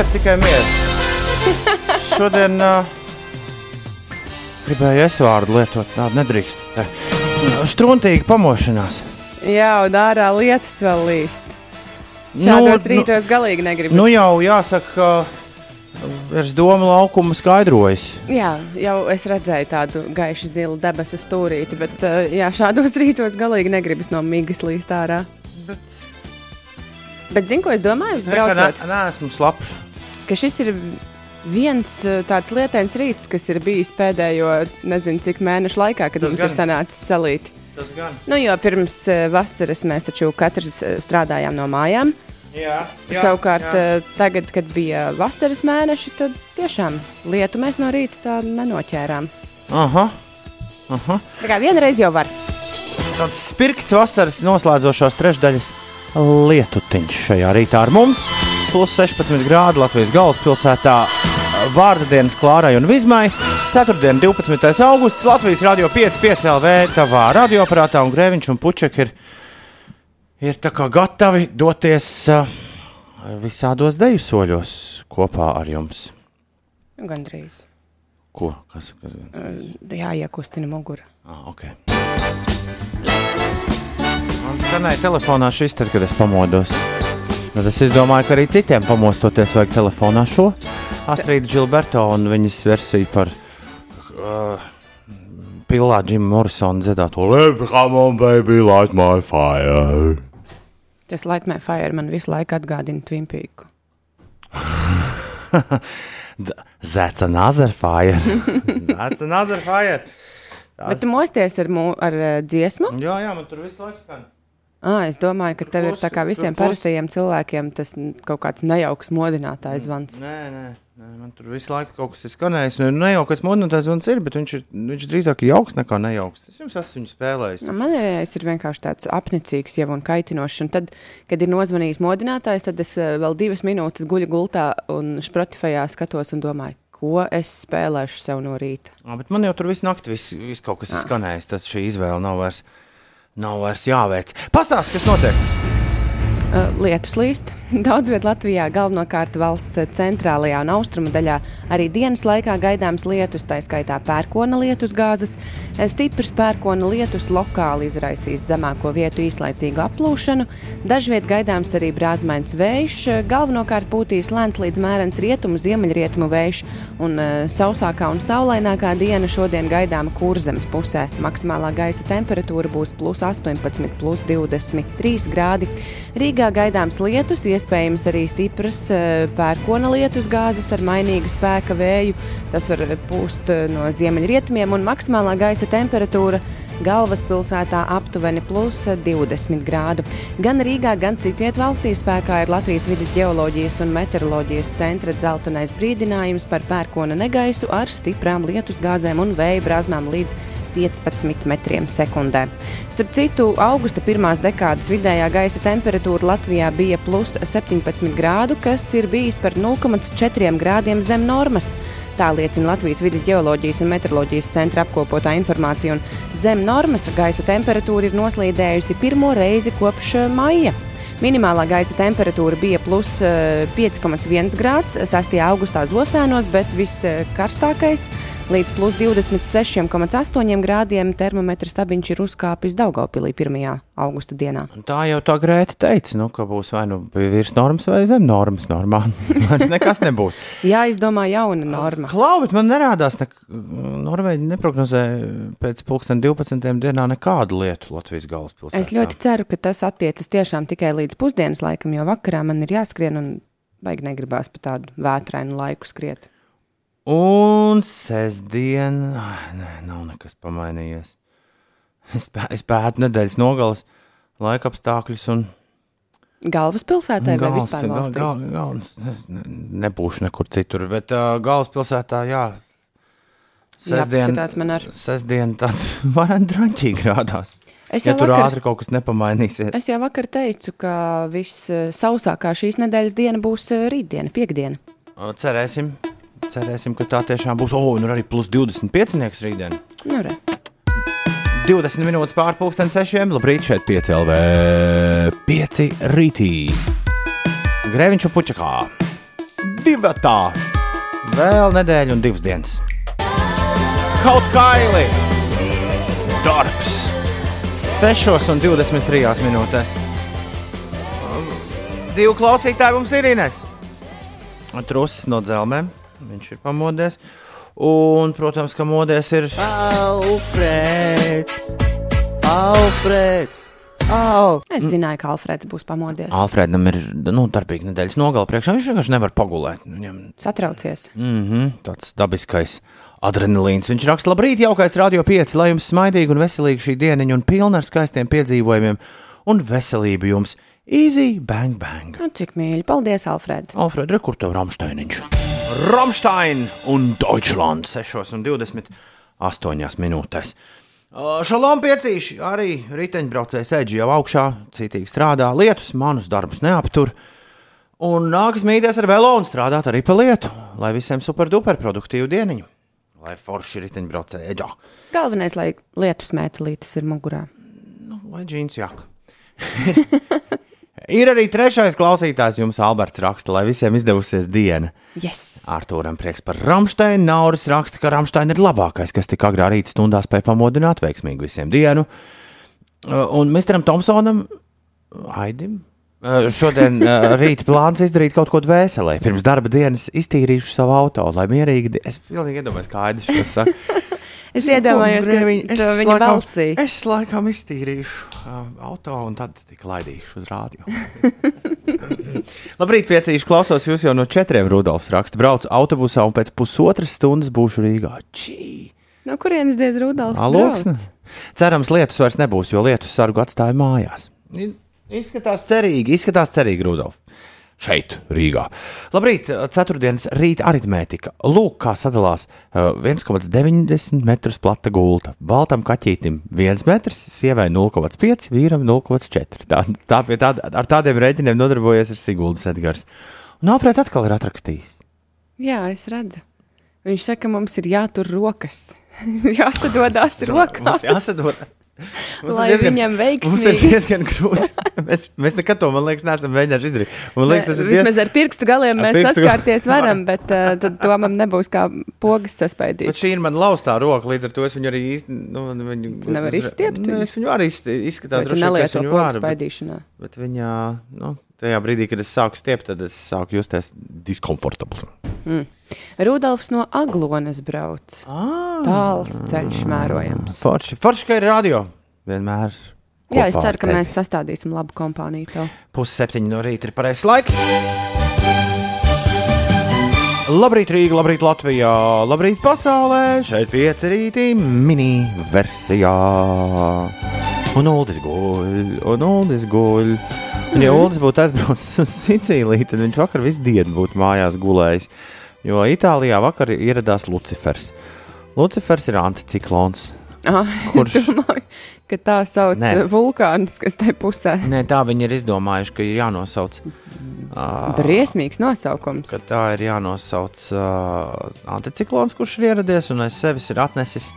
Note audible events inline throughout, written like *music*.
Mieru, tikai mieru. *laughs* Šodien uh, gribēju es vārdu lietot, tādu nedrīkst. Tā. Struntīga pamošanās. Jā, un ārā lietus vēl līst. Šādos nu, rītos nu, galīgi negribas. Nu jau jāsaka, ka Virs domu laukuma skaidrojas. Jā, jau es redzēju tādu gaišu zilu debesu stūrīti, bet jā, šādos rītos galīgi negribas no migas līst ārā. Bet, bet zinu, ko es domāju? Braucot, nē, esmu slapjš. Ka šis ir viens tāds lietains rīts, kas ir bijis pēdējo nezinu cik mēnešu laikā, kad Tas mums gan. ir sanācis salīt. Nu, jo pirms vasaras mēs taču katrs strādājām no mājām. Jā, jā, Savukārt, jā. Eh, tagad, kad bija vasaras mēneši, tad tiešām lietu mēs no rīta tā nenoķērām. Aha, aha. Tā kā vienreiz jau var. Tāds spirkts vasaras noslēdzošās trešdaļas lietutiņš šajā rītā ar mums. Plus 16 grādi Latvijas galvaspilsētā. Vārda dienas Klārai un Vizmai. Ceturtdien, 12. augusts Latvijas radio 5,5 LV. Tavā radioaparātā un Grēviņš un Puček ir ir gatavi doties uh, visādos deju soļos kopā ar jums. Gandrīz. Ko? Kas? kas? Uh, jā, iekustina mugura. Ah, okay. Man skanēja telefonā šis, tad, kad es pamodos. Tad es domāju, ka arī citiem pamostoties vajag telefonā šo Astrīdu Gilberto un viņas versiju par uh, pilā Džimu Morrisonu dziedāto Come on, baby, light my fire. Tas Light My Fire man visu laiku atgādina Twin Peaks. *laughs* That's another fire. *laughs* That's another fire. Tās... Bet tu mosties ar, mū, ar uh, dziesmu? Jā, jā, man tur visu laiku skan. Ah, es domāju, ka tev ir tā kā visiem parastajiem cilvēkiem tas kaut kāds nejauks modinātājs zvans. Nē, nē, nē, man tur visu laiku kaut kas ir skanējis. Nu, nejauks modinātājs zvans ir, bet viņš ir, viņš drīzāk jauks nekā nejauks. Es jums esmu viņu spēlējis. Nu, man ir vienkārši tāds apnicīgs jau un kaitinošs. Un tad, kad ir nozvanījis modinātājs, tad es vēl divas minūtes guļu gultā un Spotifyā skatos un domāju, ko es spēlēšu sev no rīta. Bet man jau tur visu nakti viss vis kaut kas ir skanējis, tad šī izvēle nav vairs nav vairs jāveic. Pastāstiet, kas notiek! Uh, lietus līst. *laughs* Daudz vietā Latvijā, galvenokārt valsts centrālajā un austrumu daļā, arī dienas laikā gaidāms lietus, tā skaitā pērkona lietus gāzes. Stiprs pērkona lietus lokāli izraisīs zemāko vietu īslaicīgu aplūšanu. Dažviet gaidāms arī brāzmains vējš, galvenokārt pūtīs lēns līdz mērens rietumu, ziemeļrietumu vējš, un sausākā un saulainākā diena šodien gaidāma kurzemes pusē. Maksimālā gaisa temperatūra būs plus 18, plus 23 grādi. Rīgā Rīgā gaidāms lietus, iespējams arī stipras eh, pērkona lietus gāzes ar mainīgu spēka vēju. Tas var pūst eh, no ziemeļrietumiem un maksimālā gaisa temperatūra galvaspilsētā aptuveni plus 20 grādu. Gan Rīgā, gan citviet valstī spēkā ir Latvijas vidas geoloģijas un meteoroloģijas centra dzeltenais brīdinājums par pērkona negaisu ar stiprām lietus gāzēm un vēja brāzmām līdz 15 metriem sekundē. Starp citu, augusta pirmās dekādas vidējā gaisa temperatūra Latvijā bija plus 17 grādu, kas ir bijis par 0,4 grādiem zem normas. Tā liecina Latvijas vidas geoloģijas un meteoroloģijas centra apkopotā informācija, un zem normas gaisa temperatūra ir noslīdējusi pirmo reizi kopš maija. Minimālā gaisa temperatūra bija plus 5,1 eh, grāds 6. augustā Zosēnos, bet viskarstākais līdz plus 26,8 grādiem termometra stabiņš ir uzkāpis Daugaupilī 1. augusta dienā. Tā jau tā Grēta teica, nu, ka būs vai nu virs normas vai zem normas normā. *laughs* Vairs nekas nebūs. Jā, izdomā jauna norma. Klau, bet man nerādās, ne, Norvēģi neprognozē pēc pulksten 12 dienā nekādu lietu Latvijas galvaspilsētā. Es ļoti ceru, ka tas attiecas tiešām tikai līdz pusdienas laikam, jo vakarā man ir jāskrien un baigi negribās pa tādu vētrainu laiku skriet. Un sestdien, nē, nav nekas pamainījies. Es, pē, es pētu nedēļas nogalas laika apstākļus un Galvaspilsētā vai vispār valstī? Gal, gal, gal, ne, nebūšu nekur citur, bet uh, galvaspilsētā, jā. Sestdien, man ar. Sestdien tad *laughs* varētu draņķīgi rādās. Es ja tur vakar, ātri kaut kas nepamainīsies. Es jau vakar teicu, ka viss sausākā šīs nedēļas diena būs rītdiena, piekdiena. Cerēsim, cerēsim, ka tā tiešām būs. O, oh, un arī plus 25 nieks rītdiena. Nu, re. 20 minūtes pārpusdienas sešiem. Labrīt, šeit 5 LV. 5 rītī. Grēviņš un puķakā. divatā. Vēl nedēļa un divas dienas. Kaut kaili! Darbs! 6,23 minūtēs. Divu klausītāju mums ir Inês. Trusis no dzelzmēm. Viņš ir pamodies. Un, protams, ka modies ir Alfrēds! Alfrēds! Au! Es zināju, ka Alfrēds būs pamodies. Alfredam ir nu, darbīga nedēļas nogala priekšā. Viņš vienkārši nevar pagulēt. Viņam Satraucies. mm -hmm, tāds dabiskais adrenalīns. Viņš raksta, labrīt, jaukais radio 5, lai jums smaidīga un veselīga šī dieniņa un pilna ar skaistiem piedzīvojumiem un veselību jums. Easy, bang, bang. Nu, cik mīļi. Paldies, Alfred. Alfred, kur tev Ramsteiniņš? Ramstein un Deutschland 6,28 minūtēs. Šalom piecīši, arī riteņbraucēji sēž jau augšā, citīgi strādā, lietus manus darbus neaptur. Un nākas mīties ar velo un strādāt arī pa lietu, lai visiem superduper produktīvu dieniņu. Lai forši riteņbraucēji eģā. Galvenais, lai lietus mētelītes ir mugurā. Nu, vai džins jāk. *laughs* ir arī trešais klausītājs jums, Alberts, raksta, lai visiem izdevusies diena. Yes! Arthūram prieks par Rāmsteinu. Nauris raksta, ka Rāmsteina ir labākais, kas tik agrā rīta stundā spēja pamodināt veiksmīgi visiem dienu. Uh, Un Misteram Thompsonam, Aidim, uh, šodien uh, *laughs* rīta plāns izdarīt kaut ko dvēselē. Pirms darba dienas iztīrīšu savu auto, lai mierīgi. Es pilnīgi iedomājos, kā Aidis to saka. Es iedomājos, ka to viņa balsī. Es laikam iztīrīšu uh, auto un tad tik laidīšu uz rādio. *laughs* Labrīt, piecīši klausos jūs jau no četriem. Rudolfs raksta, braucu autobusā un pēc pusotras stundas būšu Rīgā. Čī! No kurienes diez Rudolfs? Alūksne. brauc? Cerams, lietus vairs nebūs, jo lietus sargu atstāja mājās. Izskatās cerīgi, izskatās cerīgi, Rudolf. Šeit, Rīgā. Labrīt, ceturtdienas rīta aritmētika. Lūk, kā sadalās uh, 1,90 metrus plata gulta. Baltam kaķītim 1 metrs, sievai 0,5, vīram 0,4. Tā, tā, pie tā, ar tādiem rēķiniem nodarbojas ar Siguldas Edgars. Un Alfrēds atkal ir atrakstījis. Jā, es redzu. Viņš saka, mums ir jātur rokas. *laughs* Jāsadodās rokās. Mums jāsadod. Mums Lai diezgan- viņam Mums ir veiksmīgi. diezgan grūti. *laughs* Mēs, mēs nekad to, man liekas, neesam mēģinājuši izdarīt. Man liekas, tas ir. Vismaz ar pirkstu galiem Ar mēs pirkstu saskārties galiem. varam, *laughs* bet uh, tad to man nebūs kā pogas saspēdīt. Bet šī ir mana laustā roka, līdz ar to es viņu arī īsti. Nu, viņu, Tu nevari izstiept Nu, es viņu arī izskatās, droši nelieto viņu pogas varu, bet, spaidīšanā. bet viņa, nu, tajā brīdī, kad es sāku stiept, tad es sāku justies diskomfortabli. Rudolfs no Aglonas brauc. Ah, Tāls ceļš mērojams. forši. Forši, ka ir radio. Vienmēr. Jā, es ceru, ka tevi. mēs sastādīsim labu kompāniju. Tev. Pusseptiņi no rīta ir pareizais laiks. Labrīt, Rīga, labrīt, Latvijā, labrīt, pasaulē. Šeit pieci rītī mini versijā. Un Uldis guļ, un Uldis guļ. Un, ja Uldis būtu aizbraucis uz Sicīliju, tad viņš vakar visu dienu būtu mājās gulējis. Jo Itālijā vakar ieradās Lucifers. Lucifers ir anticiklons. Ah, Kurš? es domāju, ka tā sauc Nē. Nē. vulkāns, kas tai pusē. Nē, tā viņi ir izdomājuši, ka ir jānosauc. Uh, Briesmīgs nosaukums. ka tā ir jānosauc uh, anticiklons, kurš ir ieradies un aiz sevis ir atnesis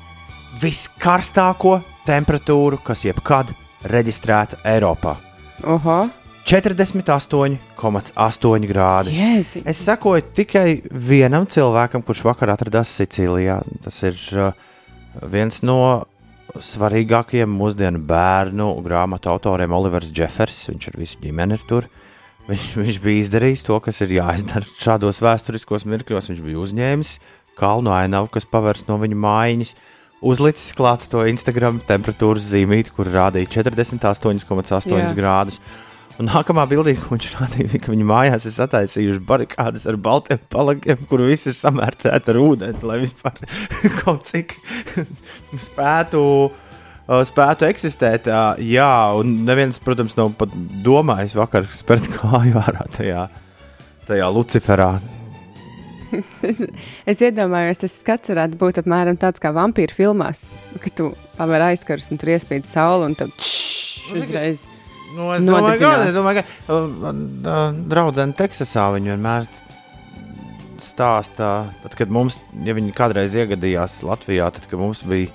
viskarstāko temperatūru, kas jebkad reģistrēta Eiropā. Oho, 48,8 grādi. jēzi. Es sekoju tikai vienam cilvēkam, kurš vakar atradās Sicīlijā. Tas ir uh, viens no svarīgākajiem mūsdienu bērnu grāmatu autoriem, Olivers Jeffers. Viņš ar visu ģimeni ir tur. Viņš, viņš bija izdarījis to, kas ir jāizdara šādos vēsturiskos mirkļos. Viņš bija uzņēmis kalnu ainavu, kas pavērst no viņa mājiņas. Uzlicis klāt to Instagram temperatūras zīmīti, kur rādīja 48,8 Jā. grādus. Un nākamā bildī, ko viņš rādīja, ka viņa mājās ir sataisījuši barikādas ar baltiem palagiem, kur viss ir samērcēta ar ūdeni, lai vispār *laughs* kaut cik spētu, spētu eksistēt. Jā, un neviens, protams, nav pat domājis vakar spērt kāju ārā tajā, tajā Luciferā. *laughs* Es, es iedomājos, tas skats varētu būt apmēram tāds kā vampīru filmās, kad tu paver aizkars un tur iespīd sauli un tad čšš, uzreiz. Nu, es domāju, Nodedzinās. es domāju, ka uh, uh, draudzene Teksasā viņa vienmēr stāstā, tad, kad mums, ja viņi kādreiz iegadījās Latvijā, tad, kad mums bija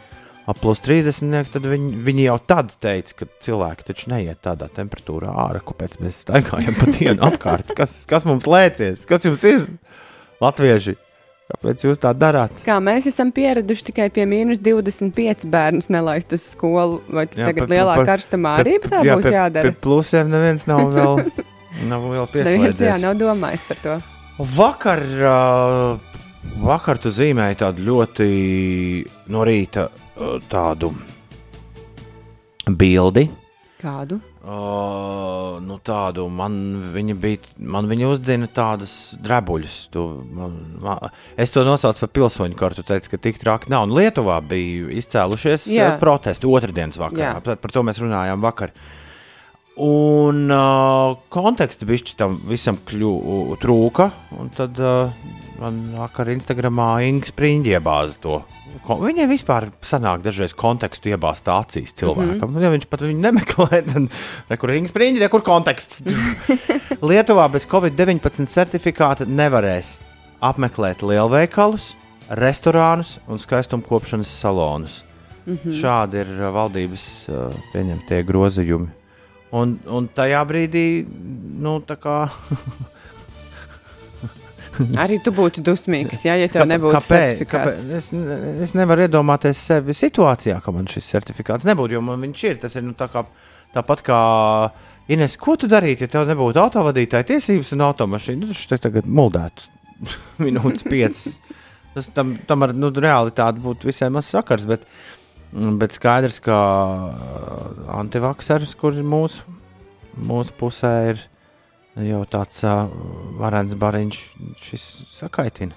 ap plus 30, tad viņi, viņi jau tad teica, ka cilvēki taču neiet tādā temperatūrā ārā, kāpēc mēs staigājam pa *laughs* dienu apkārt. Kas, kas mums lēcies? Kas jums ir? Latvieši, kāpēc jūs tā darāt? Kā mēs esam pieraduši tikai pie mīnus 25 bērnus nelaist uz skolu, vai Jā, tagad par- lielā par- karstumā arī tā jā, būs pie- jādara? Pie plusiem neviens nav *laughs* vēl, nav vēl Neviens jā, nav domājis par to. Vakar, vakar tu zīmēji tādu ļoti no rīta tādu bildi. Kādu? Uh, nu tādu man viņa bija, man viņa uzdzina tādas drebuļus. Tu, man, man, es to nosaucu par pilsoņu kartu, teicu, ka tik traki nav. Un Lietuvā bija izcēlušies Jā. uh, protesti otrdienas vakarā. Jā. Par, to mēs runājām vakar. Un uh, konteksts bija tam visam kļu, trūka. un Tad uh, man vakar Instagramā Inga Spriņģi iebāza to. Ko- Viņai vispār sanāk dažreiz kontekstu iebāzt acīs cilvēkam. Mm -hmm. Ja viņš pat viņu nemeklē, tad rekur Inga Spriņģi, rekur konteksts. *laughs* Lietuvā bez Covid-19 certifikāta nevarēs apmeklēt lielveikalus, restorānus un skaistumkopšanas salonus. Mm -hmm. Šādi ir uh, valdības uh, pieņemtie grozījumi. Un, un tajā brīdī, nu, tā kā. Arī tu būtu dusmīgs, jā, ja tev Kāpēc- nebūtu certifikāts. Es, es nevaru iedomāties sevi situācijā, ka man šis certifikāts nebūtu, jo man viņš ir. Tas ir nu, tā kā, tāpat kā Ines, ko tu darītu, ja tev nebūtu autovadītāja tiesības un automašīna? Nu, tas te tagad muldētu *laughs* minūtes piecas. Tas tam, tam ar nu, realitāti būtu visai maz sakars, bet, bet skaidrs, ka antivakseris, kur ir mūsu, mūsu pusē, ir jau tāds uh, varens bariņš, šis sakaitina.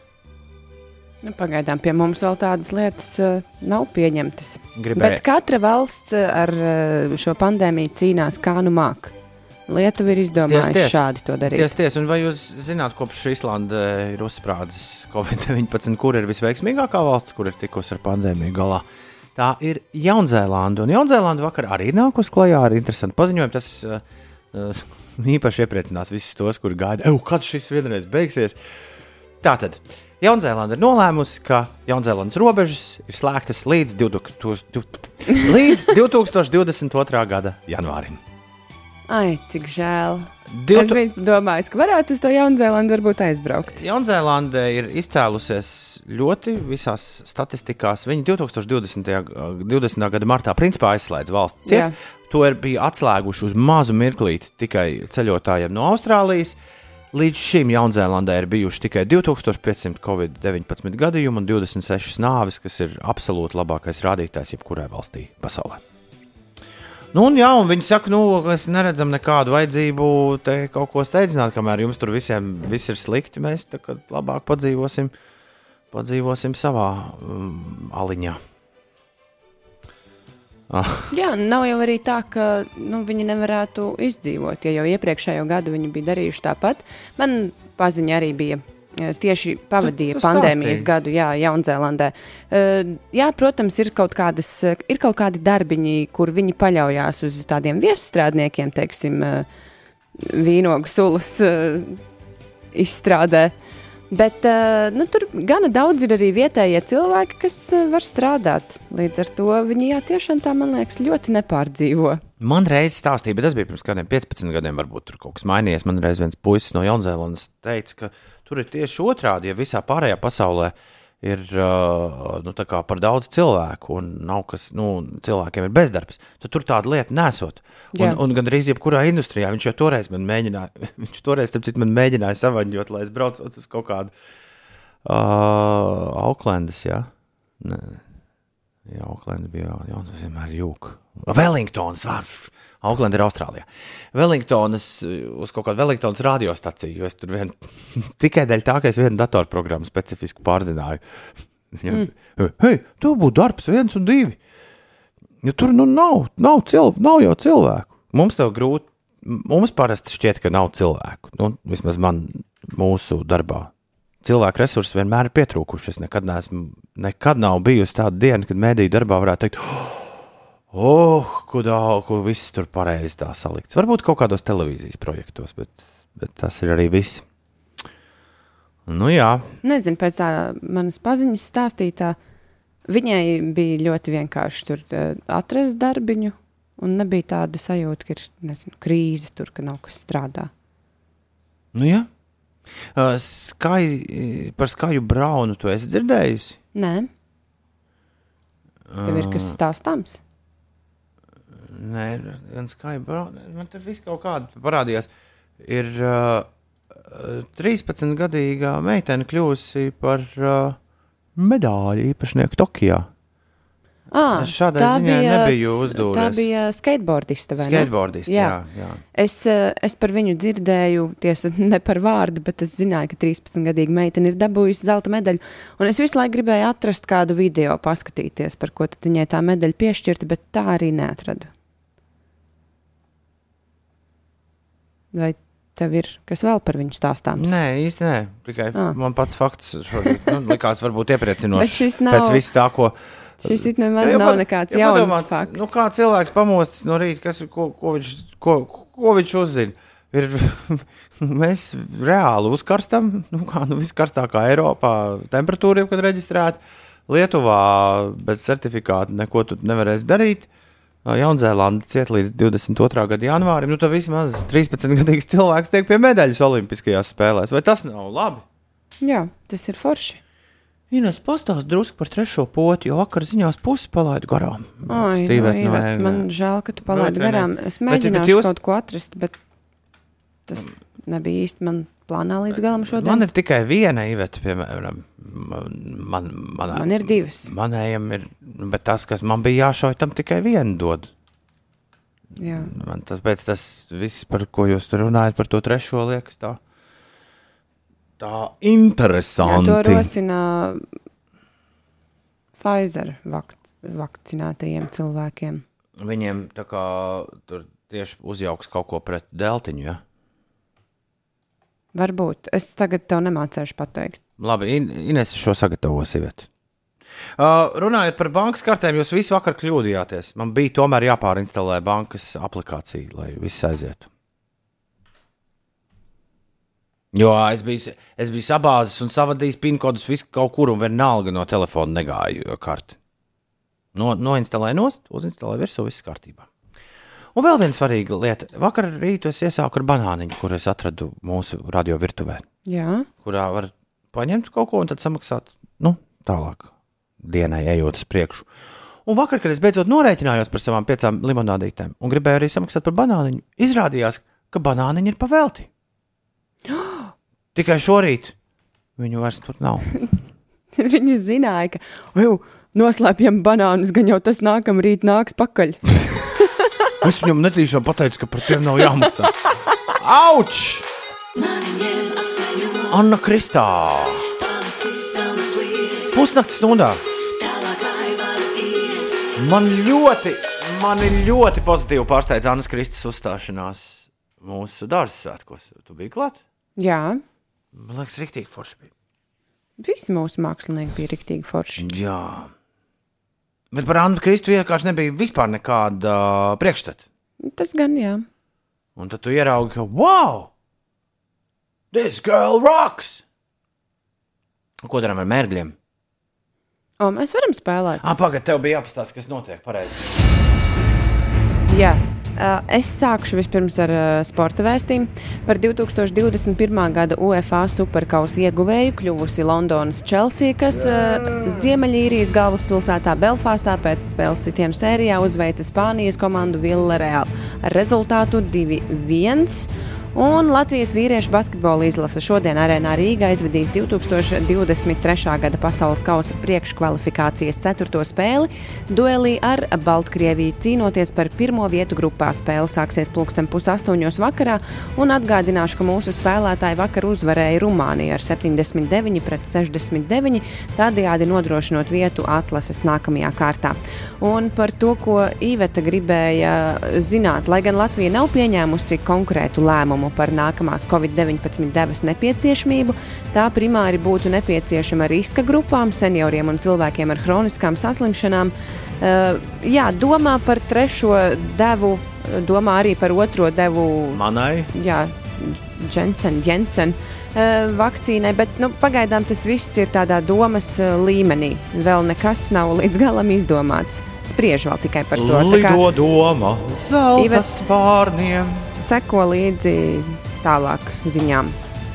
Nu, pagaidām pie mums vēl tādas lietas uh, nav pieņemtas. Gribēju. Bet katra valsts uh, ar uh, šo pandēmiju cīnās kā nu māk. Lietuva ir izdomājusi Ties, ties. šādi to darīt. Tiesa, tiesa, un vai jūs zināt, kopš Islanda ir uzsprādzis Covid-19, kur ir visveiksmīgākā valsts, kur ir tikusi ar pandēmiju galā? Tā ir Jaunzēlanda. Un Jaunzēlanda vakar arī ir nākusi klajā ar interesantu paziņojumu. Tas uh, *laughs* īpaši iepriecinās visus tos, kuri gaida, "Ew, kad šis vienreiz beigsies. Tātad. Jaunzēlanda ir nolēmusi, ka Jaunzēlandes robežas ir slēgtas līdz, 2000, *laughs* līdz 2022. gada janvārim. Ai, cik žēl. Divu- Es biju domājis, ka varētu uz to Jaunzēlandu varbūt aizbraukt. Jaunzēlande ir izcēlusies ļoti visās statistikās. Viņi 2020. ga- 20. gada martā principā aizslēdz valsts Jā. ciet. To ir bija atslēguši uz mazu mirklīti tikai ceļotājiem no Austrālijas. Līdz šim Jaunzēlandē ir bijuši tikai 2500 covid-19 gadījumu un 26 nāvis, kas ir absolūti labākais rādītājs jebkurai valstī pasaulē. Nu, un, jā, un viņi saka, nu, mēs neredzam nekādu vajadzību te kaut ko steidzināt, kamēr jums tur visiem viss ir slikti. Mēs kā labāk padzīvosim, padzīvosim savā um, aliņā. Jā, nav jau arī tā, ka nu, viņi nevarētu izdzīvot. Ja jau iepriekšējo gadu viņi bija darījuši tāpat, man paziņa arī bija. Eh, Tieši pavadīja tu pandēmijas stāstīji. gadu, jā, Jaunzēlandē. Uh, jā, protams, ir kaut, kādas, ir kaut kādi darbiņi, kur viņi paļaujas uz tādiem viestrādniekiem, teiksim, uh, vīnogu sulas uh, izstrādē. Bet nu, tur gana daudz ir arī vietējie cilvēki, kas var strādāt. Līdz ar to viņi jā, tiešām tā, man liekas, ļoti nepārdzīvo. Man reiz stāstīja, bet tas bija pirms kādiem 15 gadiem, varbūt tur kaut kas mainījies. Man reiz viens puisis no Jaunzēlandes teica, ka tur ir tieši otrādi, ja visā pārējā pasaulē ir uh, nu, tā par daudz cilvēku un nav kas, nu, cilvēkiem ir bezdarbs, tad tur tāda lieta nesot. Jā. Un, un gandrīz jebkurā industrijā viņš jau toreiz man mēģināja, *laughs* viņš toreiz, starp citu, man mēģināja savaņģot, lai es braucu uz kaut kādu uh, Auklendas, jā. Ne. Jā, Auklanda bija jā, tas vienmēr jūka. Wellingtons, Auklanda ir Austrālijā. Wellingtonas, uz kaut kādu Wellingtonas radiostaciju, jo es tur vien, *laughs* tikai dēļ tā, ka es vienu datorprogrammu specifiski pārzināju. *laughs* Mm. hei, tev būtu darbs viens un divi. Ja tur nu nav, nav, cilv, nav jau cilvēku. Mums tev grūti, mums parasti šķiet, ka nav cilvēku. Nu, vismaz man mūsu darbā cilvēku resursi vienmēr ir pietrūkuši. Es nekad, neesmu, nekad nav bijusi tāda diena, kad mēdīņu darbā varētu teikt, oh, ko, daudz, ko viss tur pareizi tā salikts. Varbūt kaut kādos televīzijas projektos, bet, bet tas ir arī viss. Nu jā, Nezinu, pēc tā manas paziņas stāstītā, Viņai bija ļoti vienkārši tur uh, atrast darbiņu, un nebija tāda sajūta, ka ir nezinu, krīze tur, ka nav kas strādā. Nu, jā. Uh, skai, par skaju braunu tu esi dzirdējusi? Nē, tev ir kas stāstāms. Nē, gan braunu. Man tur viss kaut kāda parādījās. Ir uh, 13-gadīgā meitene kļūsi par uh, medaļu īpašnieku Tokijā. Es šādai ziņai nebiju uzdūries. Tā bija skateboardiste? Skateboardists. Jā. Jā. jā. Es, eh, es par viņu dzirdēju, tiesa *laughs* ne par vārdu, bet es zināju, ka 13-gadīga meitene ir dabūjusi zelta medaļu. Un es visu laiku gribēju atrast kādu video, paskatīties, par ko viņai tā medaļa piešķirta, bet tā arī neatradu. Vai tev ir kas vēl par viņu stāstāms? Nē, īsti nē. Tikai Ah. man pats fakts šorīt nu, likās varbūt *laughs* iepriecinošs. Bet šis nav- Pēc viss tā, ko. Šis it nemaz Ja nav nekāds ja jauns padomāt, fakts. Nu, kā cilvēks pamostas no rīta, kas, ko, ko, viņš, ko, ko viņš uzzina? Ir, *laughs* mēs reāli uzkarstam, nu, kā nu, viskarstākā Eiropā temperatūra, kad reģistrēta. Lietuvā bez certifikāta neko tu nevarēsi darīt. Jaunzēlanda ciet līdz 22. gada janvārim. Nu, tad vismaz 13-gadīgs cilvēks tiek pie medaļas Olimpiskajās spēlēs. Vai tas nav labi? Jā, tas ir forši. Ines pastāst drusku par trešo poti, jo vakar ziņās pusi palaidu garām. Ai, Stīvēt, nu, nu, Ivet, nē, man žēl, ka tu palaidi garām. Es mēģināšu jūs- kaut ko atrast, bet tas nebija īsti man plānā līdz galam šodien. Man ir tikai viena iveta, piemēram, man, man, man, ir divas. Manējam ir, bet tas, kas man bija jāšauj, tam tikai vienu dod. Jā. Man tāpēc tas viss, par ko jūs tur runājat, par to trešo liekas tā. Tā Jā, interesanti. to rosina Pfizer vakt, vakcinētajiem cilvēkiem. Viņiem tā kā tur tieši uzjauks kaut ko pret deltiņu. Ja? Varbūt. Es tagad tev nemācīšu pateikt. Labi, In- Ines šo sagatavos ieviet. Uh, runājot par bankas kartēm, jūs visu vakar kļūdījāties. Man bija tomēr jāpārinstalē bankas aplikācija, lai viss aizietu. Jo es biju, es biju sabāzis un savadījis PIN kodus visu kaut kur, un vienalga no telefona negāju karti. No, noinstalēju nost, uzinstalēju virsū, viss kārtībā. Un vēl viena svarīga lieta. Vakar rītā es iesāku ar banāniņu, kur es atradu mūsu radio virtuvē Jā, kurā var paņemt kaut ko un tad samaksāt nu, tālāk, dienai ejot uz priekšu. Un vakar, kad es beidzot norēķinājos par savām piecām limonādītēm un gribēju arī samaksāt par banāniņu, izrādījās, ka banāniņi ir pavelti. *gasps* Tikai šorīt viņu vairs tur nav. *laughs* viņi zināja, ka "Uju, noslēpjam banānus, gan jau tas nākamā rīt nāks pakaļ. *laughs* Es viņam netīšām pateicu, ka par tiem nav jāmaksā. Auč! Anna Kristā! Pusnakts stundā! Man ļoti, mani ļoti pozitīvi pārsteidza Annas Kristus uzstāšanās mūsu dārza svētkos. Tu biji klāt? Jā, Man liekas, rīktīgi forši bija. visi mūsu mākslinieki bija rīktīgi forši. Jā. Bet par Annu Kristu vienkārši nebija vispār nekāda uh, priekšstata. Tas gan jā. Un tad tu ieraugi, ka wow! This girl rocks! Ko darām ar mērgļiem? O, mēs varam spēlēt. Ah, pagaidi, tev bija jāpastāsta, kas notiek pareizi. Jā. Uh, Es sākšu vispirms ar uh, sporta vēstījumu. Par 2021. gada UEFA superkausa ieguvēju kļuvusi Londonas Chelsea, kas uh, Ziemeļīrijas galvaspilsētā Belfāstā pēc spēles sitienu sērijā uzveica Spānijas komandu Villarreal ar rezultātu 2-1. Un Latvijas vīriešu basketbola izlase šodien arēnā Rīgā aizvedīs 2023. gada pasaules kausa priekškvalifikācijas ceturto spēli duelī ar Baltkrieviju, cīnoties par pirmo vietu grupā. Spēle sāksies pulksten pusaustoņos vakarā, un atgādināšu, ka mūsu spēlētāji vakar uzvarēja Rumāniju ar 79 pret 69, tādējādi nodrošinot vietu atlases nākamajā kārtā. Un par to, ko Iveta gribēja zināt, lai gan Latvija nav pieņēmusi konkrētu lēmumu par nākamās Covid-19 devas nepieciešamību, tā primāri būtu nepieciešama riska grupām, senioriem un cilvēkiem ar hroniskām saslimšanām. Uh, jā, domā par trešo devu, domā arī par otro devu. Manai Jā, Jensen, Jensen uh, vakcīnai, bet nu, pagaidām tas viss ir tādā domas uh, līmenī. Vēl nekas nav līdz galam izdomāts. Spriež vēl tikai par to. Tā kā Lido doma, zelta Ivets- spārniem. Seko līdzi tālāk ziņām.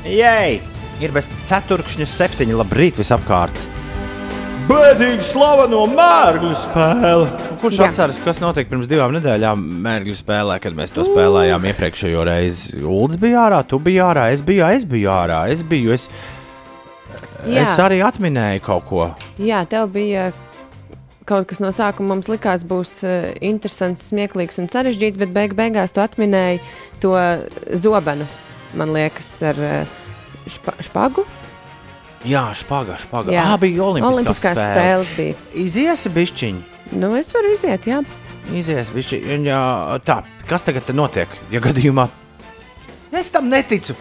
Jej! Ir bez ceturkšņa septiņi. Labrīt, visapkārt! Bēdīgi slaveno mērgļu spēli. Kurš Jā. atceras, kas notika pirms divām nedēļām mērgļu spēlē, kad mēs to spēlējām iepriekšējo reizi? Ulds bija ārā, tu biji ārā, es biju, es biju ārā, es biju. Es, Jā. es arī atminēju kaut ko. Jā, tev bija kaut kas no sākuma, mums likās, būs uh, interesants, smieklīgs un sarežģīts, bet beig beigās tu atminēji to zobenu, man liekas, ar uh, špa špagu. Jā, špaga, špaga. Jā. Jā, bija Olimpiskās, Olimpiskās spēles. spēles bija. Iziesi bišķiņi. Nu, es varu iziet, jā. Izies, bišķi, jā, tā, kas tagad notiek? Ja gadījumā es tam neticu.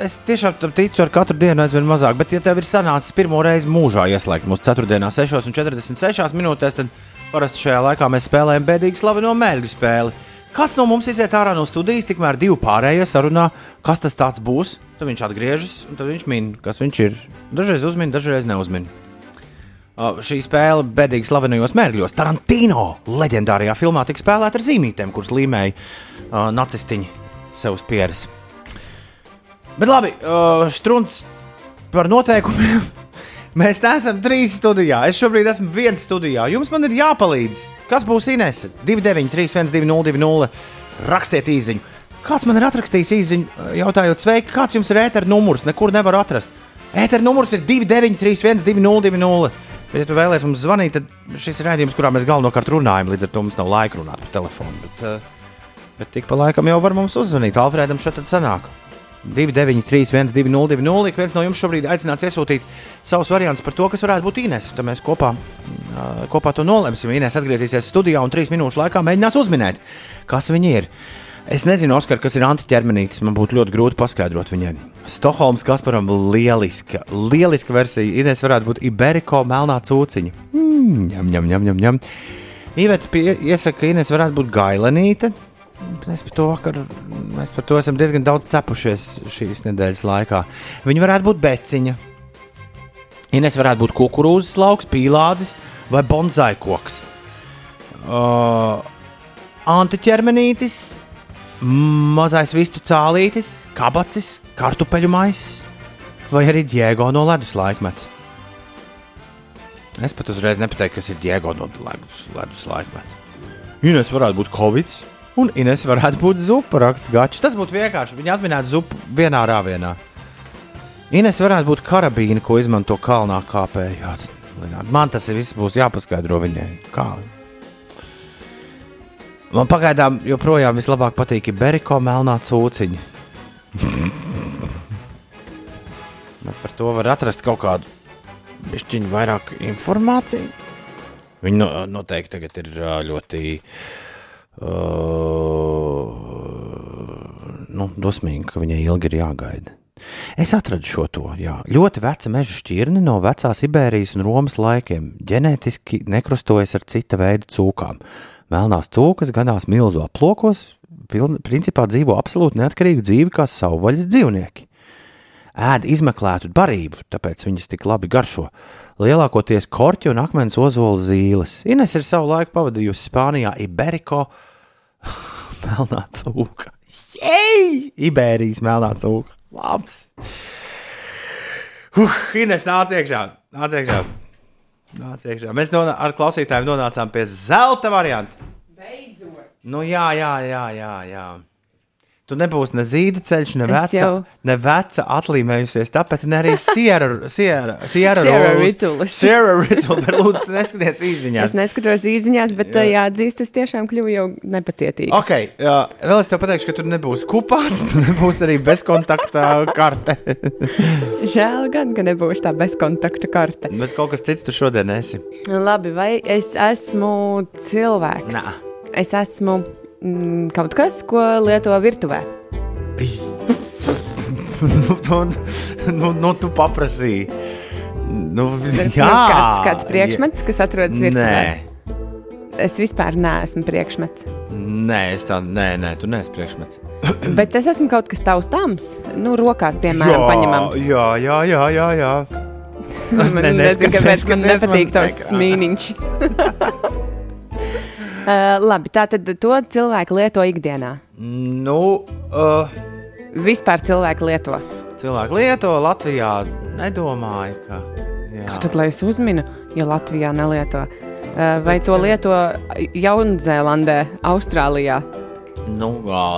Es tiešām tam ticu ar katru dienu aizvien mazāk, bet, ja tev ir sanācis pirmo reizi mūžā ieslēgt mūsu ceturtdienā, 6,46 minūtēs, tad parasti šajā laikā mēs spēlējam bēdīgi slaveno mērķu spēli. Kāds no mums iziet ārā no studijas, tikmēr divi pārējie sarunā, kas tas būs. Tad viņš atgriežas, un viņš min, kas viņš ir. Dažreiz uzmin, dažreiz neuzmin. Uh, šī spēle bēdīgi slavenajos mērķos. Tarantino leģendārajā filmā tika spēlēta ar zīmītēm, kuras līmēja uh, nacistiņi sev uz pieres. Bet labi, uh, strunts par noteikumiem. *laughs* Mēs neesam trīs studijā. Es šobrīd esmu viens studijā. Jums man ir jāpalīdz. Kas būs Inês? 293, 202, rakstiet īsiņu. Kāds man ir atrakstījis īsiņu, uh, jautājot, sveiki, kāds jums ir ēteris numurs? Nekur nevar atrast. Ēteris numurs ir 293, 202. Bet, ja tu vēlēsies mums zvanīt, tad šis ir rādījums, kurā mēs galvenokārt runājam. Līdz ar to mums nav laika runāt pa telefonu. Bet, uh, bet tik pa laikam jau var mums uzzvanīt. Alfrēdam šeit tad sanāk. 293, 202, ik viens no jums šobrīd aicināts iesūtīt savus variantus par to, kas varētu būt Inês. Tad mēs kopā, ā, kopā to nolemsim. Inês atgriezīsies studijā un trīs minūšu laikā mēģinās uzminēt, kas viņi ir. Es nezinu, Oskar, kas ir antiķermenītis. Man būtu ļoti grūti paskaidrot viņai. Stokholmas Kasparam lieliska, lieliska versija. Inês varētu būt Iberiko melnā cūciņa. Mm, ņem, ņem, ņem, ņem, ņem. Iveta pie- iesaka, ka Inês varētu būt gailenīte. Mēs par to vakar, mēs par to esam diezgan daudz cepušies šīs nedēļas laikā. Viņa varētu būt beciņa. Ines varētu būt kukurūzas lauks, pīlādzis vai bonsai koks. Uh, antiķermenītis, mazais vistu cālītis, kabacis, kartupeļu maisis vai arī Diego no ledus laikmeta. Es pat uzreiz nepateiktu, kas ir Diego no ledus, ledus laikmeta. Ines varētu būt Covid, un Ines varētu būt zupa raksta gačs. Tas būtu vienkārši. Viņa atminētu zupu vienā rāvienā. Ines varētu būt karabīna, ko izmanto kalnā kāpējot. Man tas viss būs jāpaskaidro viņai. Kā? Man pagaidām joprojām vislabāk patīk Beriko melnā cūciņa. Bet *laughs* par to var atrast kaut kādu pišķiņu vairāk informāciju. Viņa no, noteikti tagad ir ļoti uh, nu, dosmīga, ka viņai ilgi ir jāgaida. Es atradu šo to. Jā. Ļoti veca meža šķirne no vecās Iberijas un Romas laikiem. Ģenētiski nekrustojas ar cita veida cūkām. Melnās cūkas ganās milzu aplokos, principā dzīvo absolūti neatkarīgu dzīvi kā savvaļas dzīvnieki. Ēd izmeklētu barību, tāpēc viņas tik labi garšo. Lielākoties korķi un akmens ozola zīles. Ines ir savu laiku pavadījusi Spānijā, Iberiko, *laughs* melnā cūka. Jej! Iberijas melnā cūka. Labs! Uh, Ines nāc iekšā! Nāc iekšā! Nāc iekšā. Mēs nonā, ar klausītājiem nonācām pie zelta varianta. Beidzot! Nu, jā, jā, jā, jā. jā. Tu nebūsi ne zīda ceļš, ne veca, jau- ne veca atlīmējusies, tāpēc ne arī Sierra rolls. ritulis. Siera ritulis, bet lūdzu, tu neskaties īziņās. Es neskatos īsiņās, bet jā. jāatzīst, es tiešām kļuvu jau nepacietīgi. Ok, jā, vēl es tev pateikšu, ka tur nebūs kupāts, *laughs* tur nebūs arī bezkontakta karte. *laughs* Žēl gan, ka nebūšu tā bezkontakta karte. Bet kaut kas cits tu šodien esi. Labi, vai es esmu cilvēks? Nā. Es esmu mm, kaut kas, ko lieto virtuvē. *laughs* nu, tu, nu, nu, tu paprasīji. Nu, jā, Nu, kāds, kāds priekšmets, kas atrodas virtuvē. Nē, Es vispār neesmu priekšmets. Nē, es tā, nē, nē, tu neesi priekšmets. *clears throat* Bet es esmu kaut kas taustāms, nu, rokās, piemēram, paņemams. Jā, jā, jā, jā. jā. *laughs* Man ne- nezinu, kāpēc man nepatīk tavs ekrānā. *laughs* Uh, labi, tā tad to cilvēki lieto ikdienā. Nu, uh, Vispār cilvēki lieto. cilvēki lieto Latvijā, nedomāju, ka. Jā. Kā tad, lai es uzminu, ja Latvijā nelieto? Uh, vai to lieto Jaunzēlandē, Austrālijā? Nu,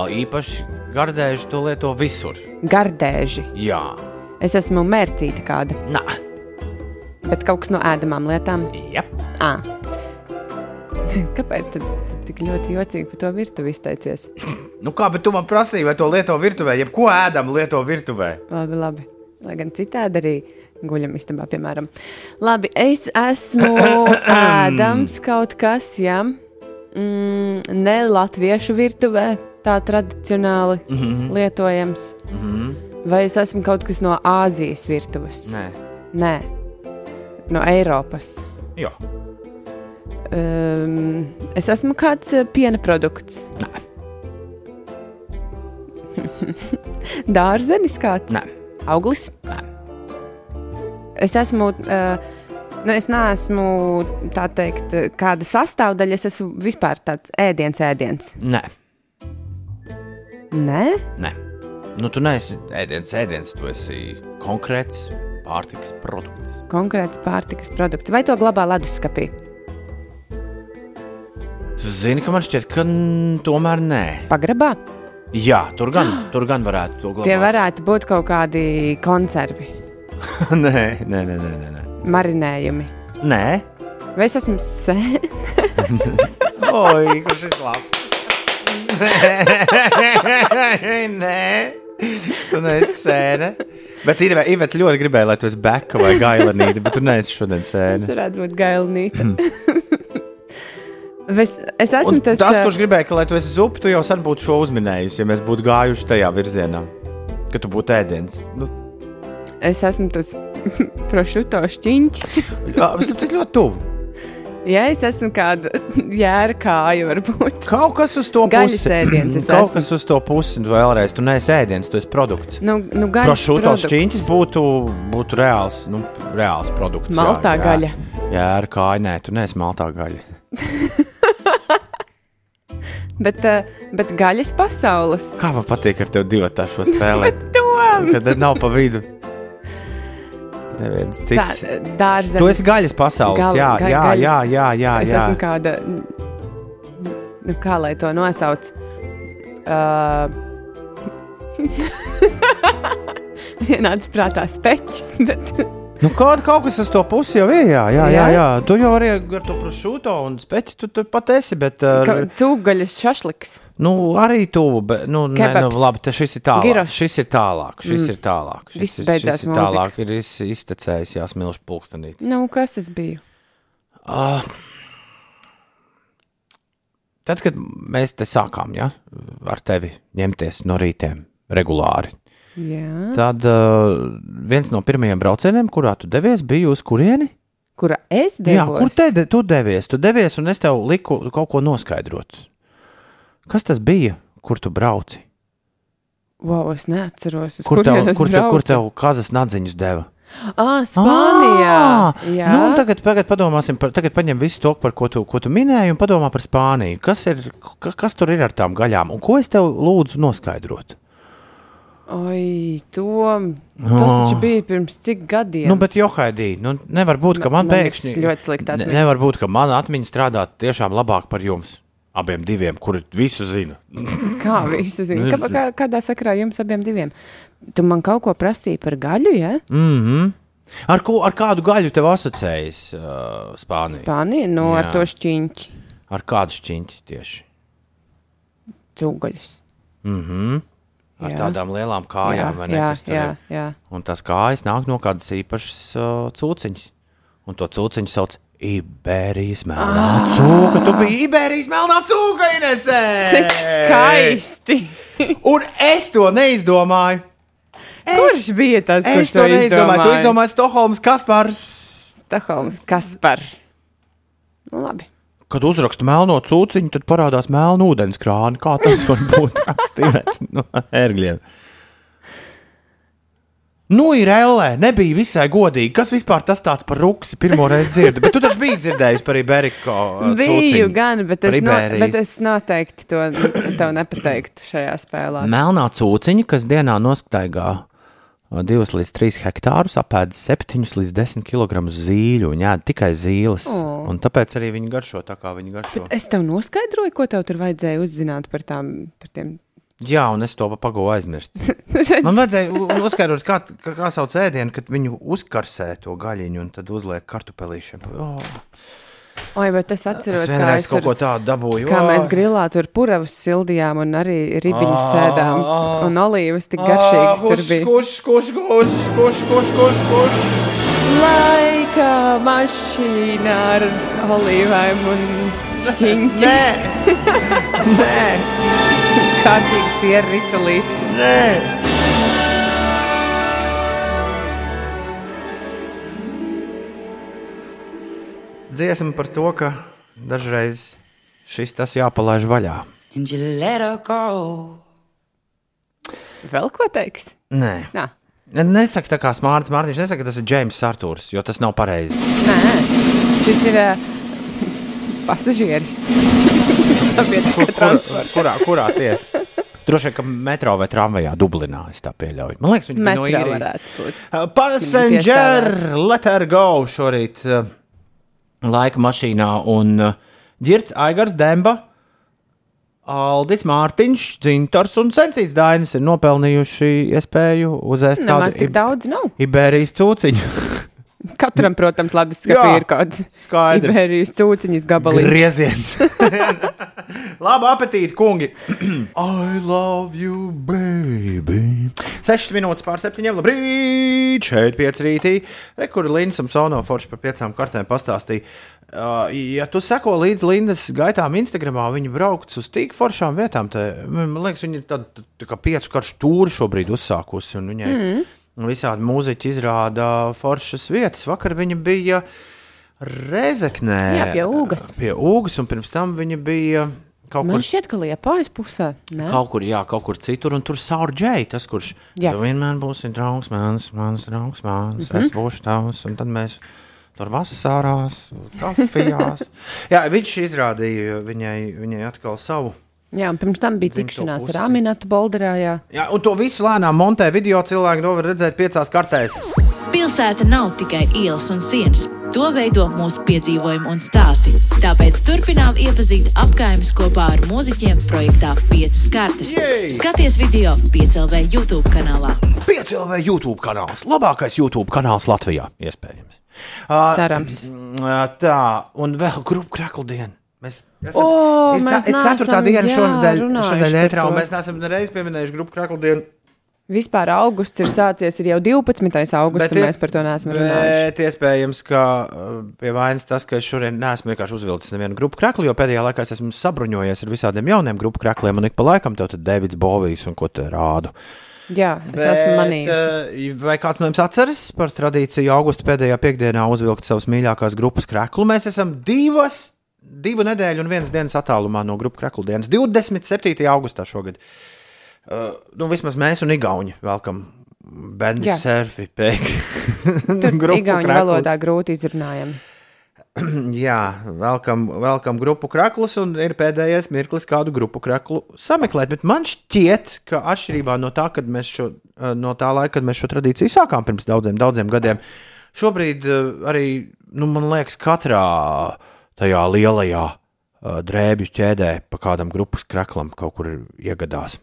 īpaši gardēži to lieto visur. Gardēži. Jā, Es esmu mērcīta kāda, nē, bet kaut kas no ēdamām lietām. jā. À. *laughs* Kāpēc tad tik ļoti jocīgi par to virtuvi izteicies? *laughs* Nu, kā, bet tu man prasīji, vai to lieto virtuvē, jebko ēdam lieto virtuvē. Labi, labi. Lai gan citādi arī guļam istabā, piemēram. Labi, es esmu *coughs* ēdams kaut kas, jā. Mm, ne latviešu virtuvē, tā tradicionāli mm -hmm. lietojams. Mm -hmm. Vai es esmu kaut kas no Āzijas virtuves? Nē, Nē. No Eiropas. jā. Um, es esmu kāds eh, piena produkts. Nē. *laughs* Dārzenis kāds? Nē. Auglis? Nē. Es esmu. Uh, Nu, es neesmu tā teikt, kāda sastāvdaļa. Es esmu vispār tāds ēdiens, ēdiens. Nē. Nē, Nē. Nu, tu neesi ēdiens, ēdiens, tu esi konkrēts pārtikas produkts. konkrēts pārtikas produkts. Vai to glabā leduskapī? Zini, ka man šķiet, ka tomēr nē. Pagrabā? Jā, tur gan, *gasps* tur gan varētu to glabāt. Tie varētu būt kaut kādi konservi, *laughs* nē, nē, nē, nē, nē, nē. marinējumi. Nē, Vai es esmu sēne? *laughs* oi, kurš ir labs. *laughs* nē, tu neesi sēne. Bet Iveta ļoti gribēja, lai tu esi beka vai gailanīte, bet tu neesi šodien Tas sēne. varētu būt gailnīte. Es, es esmu Un tas, tas, kurš gribēja, ka, lai tu esi zupa, tu jau sen būtu šo uzminējusi, ja mēs būtu gājuši tajā virzienā, ka tu būtu ēdiens. Nu, es esmu tas *laughs* prošuto šķiņķis. *laughs* jā, tas ir ļoti tuvu. Ja es esmu kāda *laughs* jēra kāja, varbūt. Kaut kas uz to pusi. ēdiens es Kaut esmu. kas uz to pusi, un vēlreiz, tu neesi ēdiens, tu esi produkts. Nu, nu gaļas Prošūto šķīņķis būtu, būtu reāls, nu, reāls produkts. Maltā jā. gaļa. Jā, ar kāju nē, tu neesi maltā gaļa. Bet, eh, bet gaļas pasaules. Kā man patīk ar tevi divu tādu? *laughs* Tom! Kad nav pa vidu. Neviens Tā, cits. dārzenis. Tu esi gaļas pasaules. Gal- jā, ga- jā, gaļas- jā, jā, jā, Es jā. esmu kāda. Nu, kā lai to nosauc? Uh, *laughs* Vienāds prātā speķis, bet Nu, kaut, kaut kas uz to pusi jau ir. Jā, jā, jā. Jā? Tu jau arī ar to prosūto un speķi tu, tu pat esi. Bet, uh, cūgaļas šašliks. nu, arī tuvu. Nu, ne, nu, labi, te šis ir tālāk. Giros. Šis ir tālāk. Šis Mm. ir tālāk. Šis, Viss ir- beidzās šis ir tālāk. Ir iz, iztecējis, jāsmilš pulkstenīt. Nu, kas es biju? Uh, tad, kad mēs te sākām ja, ar tevi ņemties no rītiem regulāri, Jā. tad uh, viens no pirmajiem braucieniem, kurā tu devies, bija uz kurieni? Kura es Jā, devos? kur te de, tu devies? Tu devies, un es tev liku kaut ko noskaidrot. Kas tas bija, kur tu brauci? Wow, es neatceros, uz Kur tev, kur, tev, kur tev kazas nadziņus deva? Ah, Spānijā. Ah, Jā. Nu, tagad, tagad padomāsim par, tagad paņem visu to, par ko tu, ko tu minēji, un padomā par Spāniju. Kas, ir, ka, kas tur ir ar tām gaļām, un ko es tev lūdzu noskaidrot? Oi, Tom, tas Oh. taču bija pirms cik gadiem? Nu, bet, Johaidī, nu, nevar būt, ka man Man pēkšņi ļoti slikta ne, atmiņa. nevar būt, ka mana atmiņa strādā tiešām labāk par jums. Abiem diviem, kuri visu zina. *laughs* Kā visu zina? Kā, kā, kādā sakrā jums abiem diviem? Tu man kaut ko prasīji par gaļu, ja? Mm -hmm. ar, ko, ar kādu gaļu tev asociējas uh, Spānija? Spānija, no Jā. ar to šķiņķi, Ar kādu šķiņķi tieši? cūgaļas. Mm -hmm. Ar Jā. tādām lielām kājām, vai ne? jā, jā, jā. Un tās kājas nāk no kādas īpašas uh, cūciņas. Un to cūciņu sauc Iberijas melnā ah. cūka. Tu biji Iberijas melnā cūka, Inesē! Cik skaisti! Un es to neizdomāju. Es, Kurš bija tas, kurš es to neizdomāju. Tu izdomāji Stokholmas Kaspars. Stokholmas Kaspar. Nu, labi. Kad uzrakstu melno cūciņu, tad parādās melna ūdenskrāna. Kā tas var būt *laughs* rakstīt no ērgļiem? Nu, ir ellē, nebija visai godīgi. Kas vispār tas tāds par ruksi pirmo reizi dzirdu? Bet tu taču biji dzirdējis par Iberiko. uh, Biju cūciņu. gan, bet es, no, bet es noteikti to tev nepateiktu šajā spēlē. Melnā cūciņa, kas dienā nostaigā 2 līdz 3 hektārus, apēda 7 līdz 10 kg zīļu. Viņa ēda tikai zīles. O. Un tāpēc arī viņi garšo tā, kā viņi garšo. Es tev noskaidroju, ko tev tur vajadzēja uzzināt par, tām, par tiem. Jā, un es to pagāju aizmirst. *laughs* Man vajadzēja uzskaidrot, kā, kā, kā sauc ēdienu, kad viņu uzkarsē to gaļiņu un tad uzliek kartupelīšiem. Oh, Oi, bet es atceros, es kā, es kaut tur, ko tādu dabūju. kā mēs grilā tur puravus sildījām un arī ribiņus sēdām. Un olīvas tik garšīgas tur bija. Kurš, kurš, kurš, kurš, kurš, kurš, kurš? Laika mašīna ar olīvēm un šķiņķi. Nē, *laughs* nē, Kārtīgi sieru ritulīti. nē. Dziesma par to, ka dažreiz šis tas jāpalaiž vaļā. and you let her go. Vēl ko teiks? Nē, Nā. nesaka tā kā Mārcis Mārtiņš, nesaka, ka tas ir Džeims Artūrs, jo tas nav pareizi. Nē, šis ir uh, *laughs* pasažieris. *laughs* Sabiedriskā transporta. kurā, kurā tie ir? Droši vien, ka metro vai tramvajā Dublinā es tā pieļauju. Man liekas, viņi bija no Metro īrijas. Passenger, let her go šorīt uh, laika mašīnā un uh, Girts Aigars Demba. Aldis Mārtiņš, Dzintars un Sensīts Dainis ir nopelnījuši iespēju uzēst Nemaz kādu tik daudz nav. Iberijas cūciņu. *laughs* Katram, protams, leduskapī Jā, ir kāds skaidrs. Iberijas cūciņas gabaliņš. Grieziens. *laughs* Labu apetīti, kungi. *clears throat* I love you, baby. 6 minūtes pār 7. Labrīt, šeit 5 rītī. Rekur Lindas un Sono Forši par piecām kartēm pastāstīja. Uh, ja tu seko līdz Lindas gaitām Instagramā, viņa brauc uz tik foršām vietām. Te, man liekas, viņa ir tāda tā kā piecu karšu tūri šobrīd uzsākusi. Viņai mm. Visādi mūziķi izrāda foršas vietas. Vakar viņa bija Rezeknē. Jā, pie Ūgas. Pie Ūgas, un pirms tam viņa bija kaut Man kur. šķiet, ka liepājas pusē. Nē? Kaut kur, jā, kaut kur citur, un tur saur džēji, tas, kurš Jā. tu vienmēr būs draugs, mans, mans draugs, mans, mm Mhm. -hmm. es būšu tavs, un tad mēs tur vasarās, kafijās. *laughs* jā, viņš izrādīja viņai, viņai atkal savu. Jā, un pirms tam bija tikšanās ar Aminatu Bolderā. Jā. Jā, un to visu lēnām montē video cilvēki to var redzēt piecās kartēs. Pilsēta nav tikai ielas un sienas. To veido mūsu piedzīvojumi un stāsti. Tāpēc turpinām iepazīt apgājumus kopā ar mūziķiem projektā 5 kartes. Jej! Skaties video 5LV YouTube kanālā. 5LV YouTube kanāls, labākais YouTube kanāls Latvijā, iespējams. Uh, Cerams. Tā, un vēl grupu kraklu dienu. Mēs esam, O, ir, mēs ir ceturtā neesam, diena šonadēļ, šonadēļ ētrā, un mēs neesam nereiz pieminējuši grupu kraklu dienu. Vispār augusts ir sācies, ir jau 12. augusts, un ie- mēs par to neesam runājuši. Bet iespējams, ka uh, pie vainas tas, ka es šodien neesmu vienkārši uzvilcis nevienu grupu kraklu, jo pēdējā laikā es esmu sabruņojies ar visādiem jauniem grupu krakliem, un ik pa laikam tev tad Davids Bovijs un ko te rādu. Jā, es esmu manījis. eh, Vai kāds no jums atceras par tradīciju augusta pēdējā piekdienā uzvilkt savas mīļākās grupas kreklu? Mēs esam divas, divu nedēļu un vienas dienas attālumā no grupu kreklu dienas. 27. augustā šogad. Uh, nu, vismaz mēs un Igauni velkam bendu surfi pēkšņi. Tur *laughs* igauņu valodā grūti izrunājami. *clears throat* Jā, velkam, velkam grupu kraklus, un ir pēdējais mirklis, kādu grupu kraklu sameklēt. Bet man šķiet, ka atšķirībā no tā, kad mēs šo, eh, no tā laika, kad mēs šo tradīciju sākām pirms daudziem, daudziem gadiem, šobrīd eh, arī, nu, man liekas, katrā tajā lielajā eh, drēbju ķēdē pa kādam grupas kraklam kaut kur iegadās.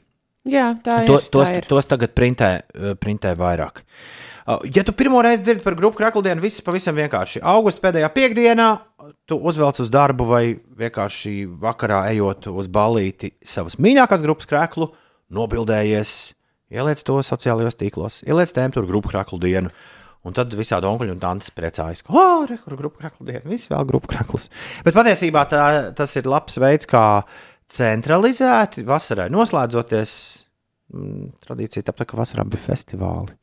Jā, tā To, ir. tos, tā ir. tos tagad printē, printē vairāk. Uh, Ja tu pirmo reizi dzirdi par grupu kraklidienu, viss pavisam vienkārši. Augusta pēdējā piekdienā tu uzvelc uz darbu vai vienkārši vakarā ejot uz balīti savas mīļākās grupas kraklu, nobildējies, ieliec to sociālajos tīklos, ieliec tēmu tur grupu kraklu dienu. Un tad visādi onkuļi un tantes priecājas, ka, oh, re, kur grupu kraklu diena, visi vēl grupu kraklus. Bet patiesībā tā, tas ir labs veids, kā centralizēti vasarai noslēdzoties. Mm, tradīcija tāpat, ka vasarā bija festivāli.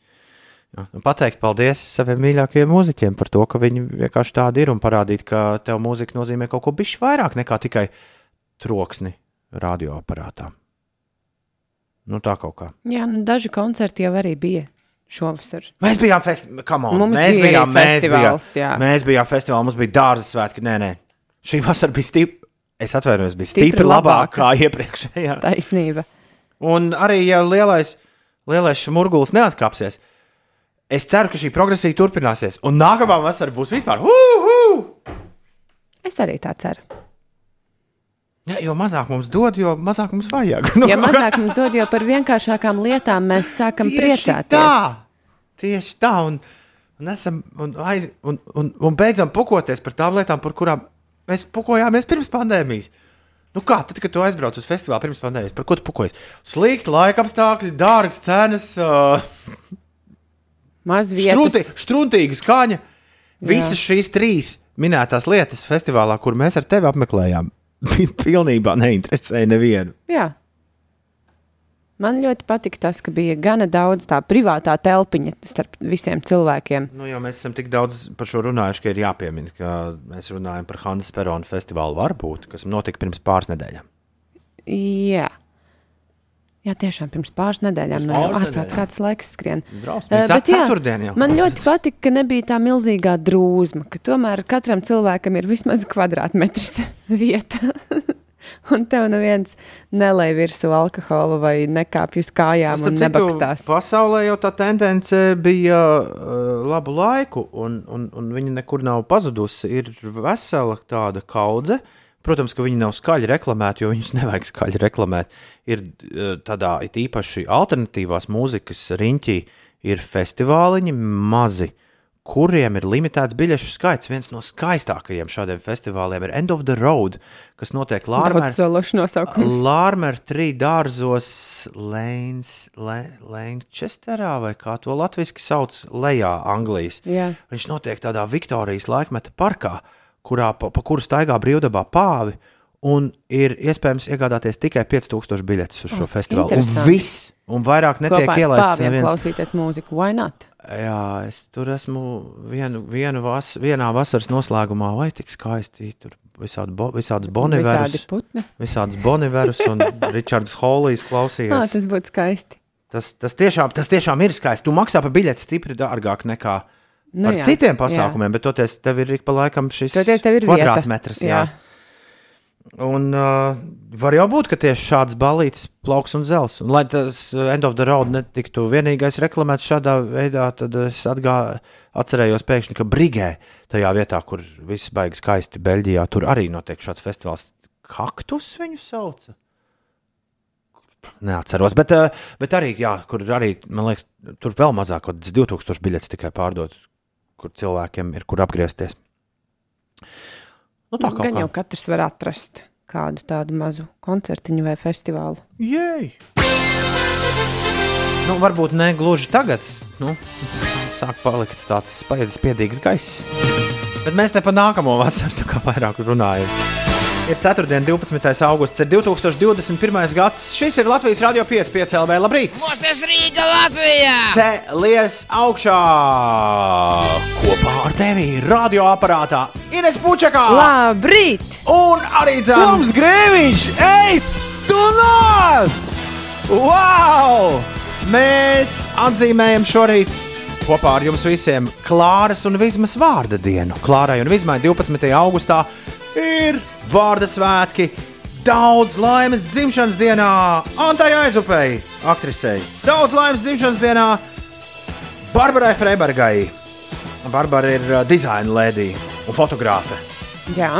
Jā, nu, Pateikt paldies saviem mīļākajiem mūziķiem par to, ka viņi vienkārši tādi ir un parādīt, ka tev mūzika nozīmē kaut ko bišķi vairāk nekā tikai troksni radioaparātā. Nu, tā kaut kā. Jā, nu, daži koncerti jau arī bija šovasar. Mēs bijām festivālā. Mēs bija mēs bijām, mēs bijām festivālā, mums bija dārza svētki. Nē, nē. Šī vasara bija stipra. Es atvainojos, bija Stipri stipri labāka kā *laughs* iepriekšējā. Taisnība. Un arī, ja lielais, lielais šmurgulis neatkāpsies, es ceru, ka šī progresija turpināsies. Un nākamā vasara būs vispār. Uhu! Es arī tā ceru. Ja, jo mazāk mums dod, jo mazāk mums vajag. Nu, *laughs* Ja mazāk mums dod, jo par vienkāršākām lietām mēs sākam Tieši priecāties. Tā, tieši tā. Un, un, esam, un, aiz, un, un, un beidzam pukoties par tām lietām, par kurām mēs pukojāmies pirms pandēmijas. Nu kā, tad, kad tu aizbrauc uz festivālu pirms pandēmijas, par ko tu pukojies? Slikti laika apstākļi, dārgas cenas, uh, Maz vietas. štruntīga skaņa. Visas šīs trīs minētās lietas festivālā, kur mēs ar tevi apmeklējām, *laughs* pilnībā neinteresēja nevienu. Jā. Man ļoti patika tas, ka bija gana daudz tā privātā telpiņa starp visiem cilvēkiem. Nu, mēs esam tik daudz par šo runājuši, ka ir jāpiemina, ka mēs runājam par Hannes Perona festivālu varbūt, kas notika pirms pāris nedēļām. Jā. Jā, tiešām pirms pāris nedēļām. Nu, pāris ārprāts, kāds laiks skrien. Drausmīgi. Eh, bet jā, Ceturtdien jau. Man ļoti patika, ka nebija tā milzīgā drūzma, ka tomēr katram cilvēkam ir vismaz kvadrātmetrs *laughs* vieta. *laughs* Un tev neviens nelej virsū alkoholu vai nekāpj uz kājām Starp un nebakstās. Pasaulē jau tā tendence bija uh, labu laiku, un, un, un viņa nekur nav pazudusi. Ir vesela tāda kaudze. Protams, ka viņi nav skaļi reklamēti, jo viņus *laughs* nevajag skaļi reklamēt. Ir uh, tādā īpaši alternatīvās mūzikas riņķī, ir festivāliņi mazi, kuriem ir limitēts biļešu skaits. Viens no skaistākajiem šādiem festivāliem ir End of the Road, kas notiek. Lārmēra *laughs* trīs dārzos, Lēnčesterā, vai kā to latviešu sauc, lejā Anglijas. Jā. Viņš notiek tādā Viktorijas laikmeta parkā, kurā pa, pa kuru staigā brīvdabā pāvi. Un ir iespējams iegādāties tikai 5000 biļetes uz šo cik festivālu. Un viss, un vairāk netiek Kopā ielaists pāviem neviens. klausīties mūziku. Why not? Jā, es tur esmu vienu, vienu vas, vienā vasaras noslēgumā, vai tik skaisti. Tur visādi bo, visādas Visādi boniverus, putni. visādas boniverus un *laughs* Ričards Holijs Ah, klausījās. tas būtu skaisti. Tas, tas, tiešām, tas tiešām ir skaisti. Tu maksā par biļeti stipri dārgāk nekā Nu par jā, citiem jā. pasākumiem, bet toties tev ir ik pa laikam šis kvadrātmetrs. Jā. Un uh, var jau būt, ka tieši šāds balītis plauks un zels. Un, lai tas uh, end of the road netiktu vienīgais reklamēts šādā veidā, tad es atgā, atcerējos pēkšņi, ka Brigē, tajā vietā, kur viss baigs skaisti Beļģijā, tur arī notiek šāds festivāls. Kaktus viņu sauca? Neatceros, bet, uh, bet arī, jā, kur arī, man liekas, tur vēl mazāk, kaut kāds 2000 biļetes tikai pārdot, kur cilvēkiem ir kur apgriezties. Nu, tā kā. jau katrs var atrast kādu tādu mazu koncertiņu vai festivālu. Jēj! Nu, varbūt ne gluži tagad. Nu, sāk palikt tāds spēcīgs, spiedīgs gaiss. Bet mēs te pa nākamo vasaru vairāk runājam. Ir 4. un 12. augusts, ir 2021. gads. Šis ir Latvijas Rādio 5, 5 LV. Labrīt! Mūsu Rīga Latvijā! Celies augšā! Kopā ar tevi radioaparātā Ines Pučakā! Labrīt! Un arī dzēns! Grēviņš, ej, tu nost! Wow! Mēs atzīmējam šorīt kopā ar jums visiem Klāras un Vismas vārda dienu. Klārai un Vismai 12. augustā ir vārda svētki. Daudz laimes dzimšanas dienā Antai Aizupei, aktrisei. Daudz laimes dzimšanas dienā Barbarai Freibergai. Barbara ir uh, dizaina lēdija un fotogrāfe. Jā,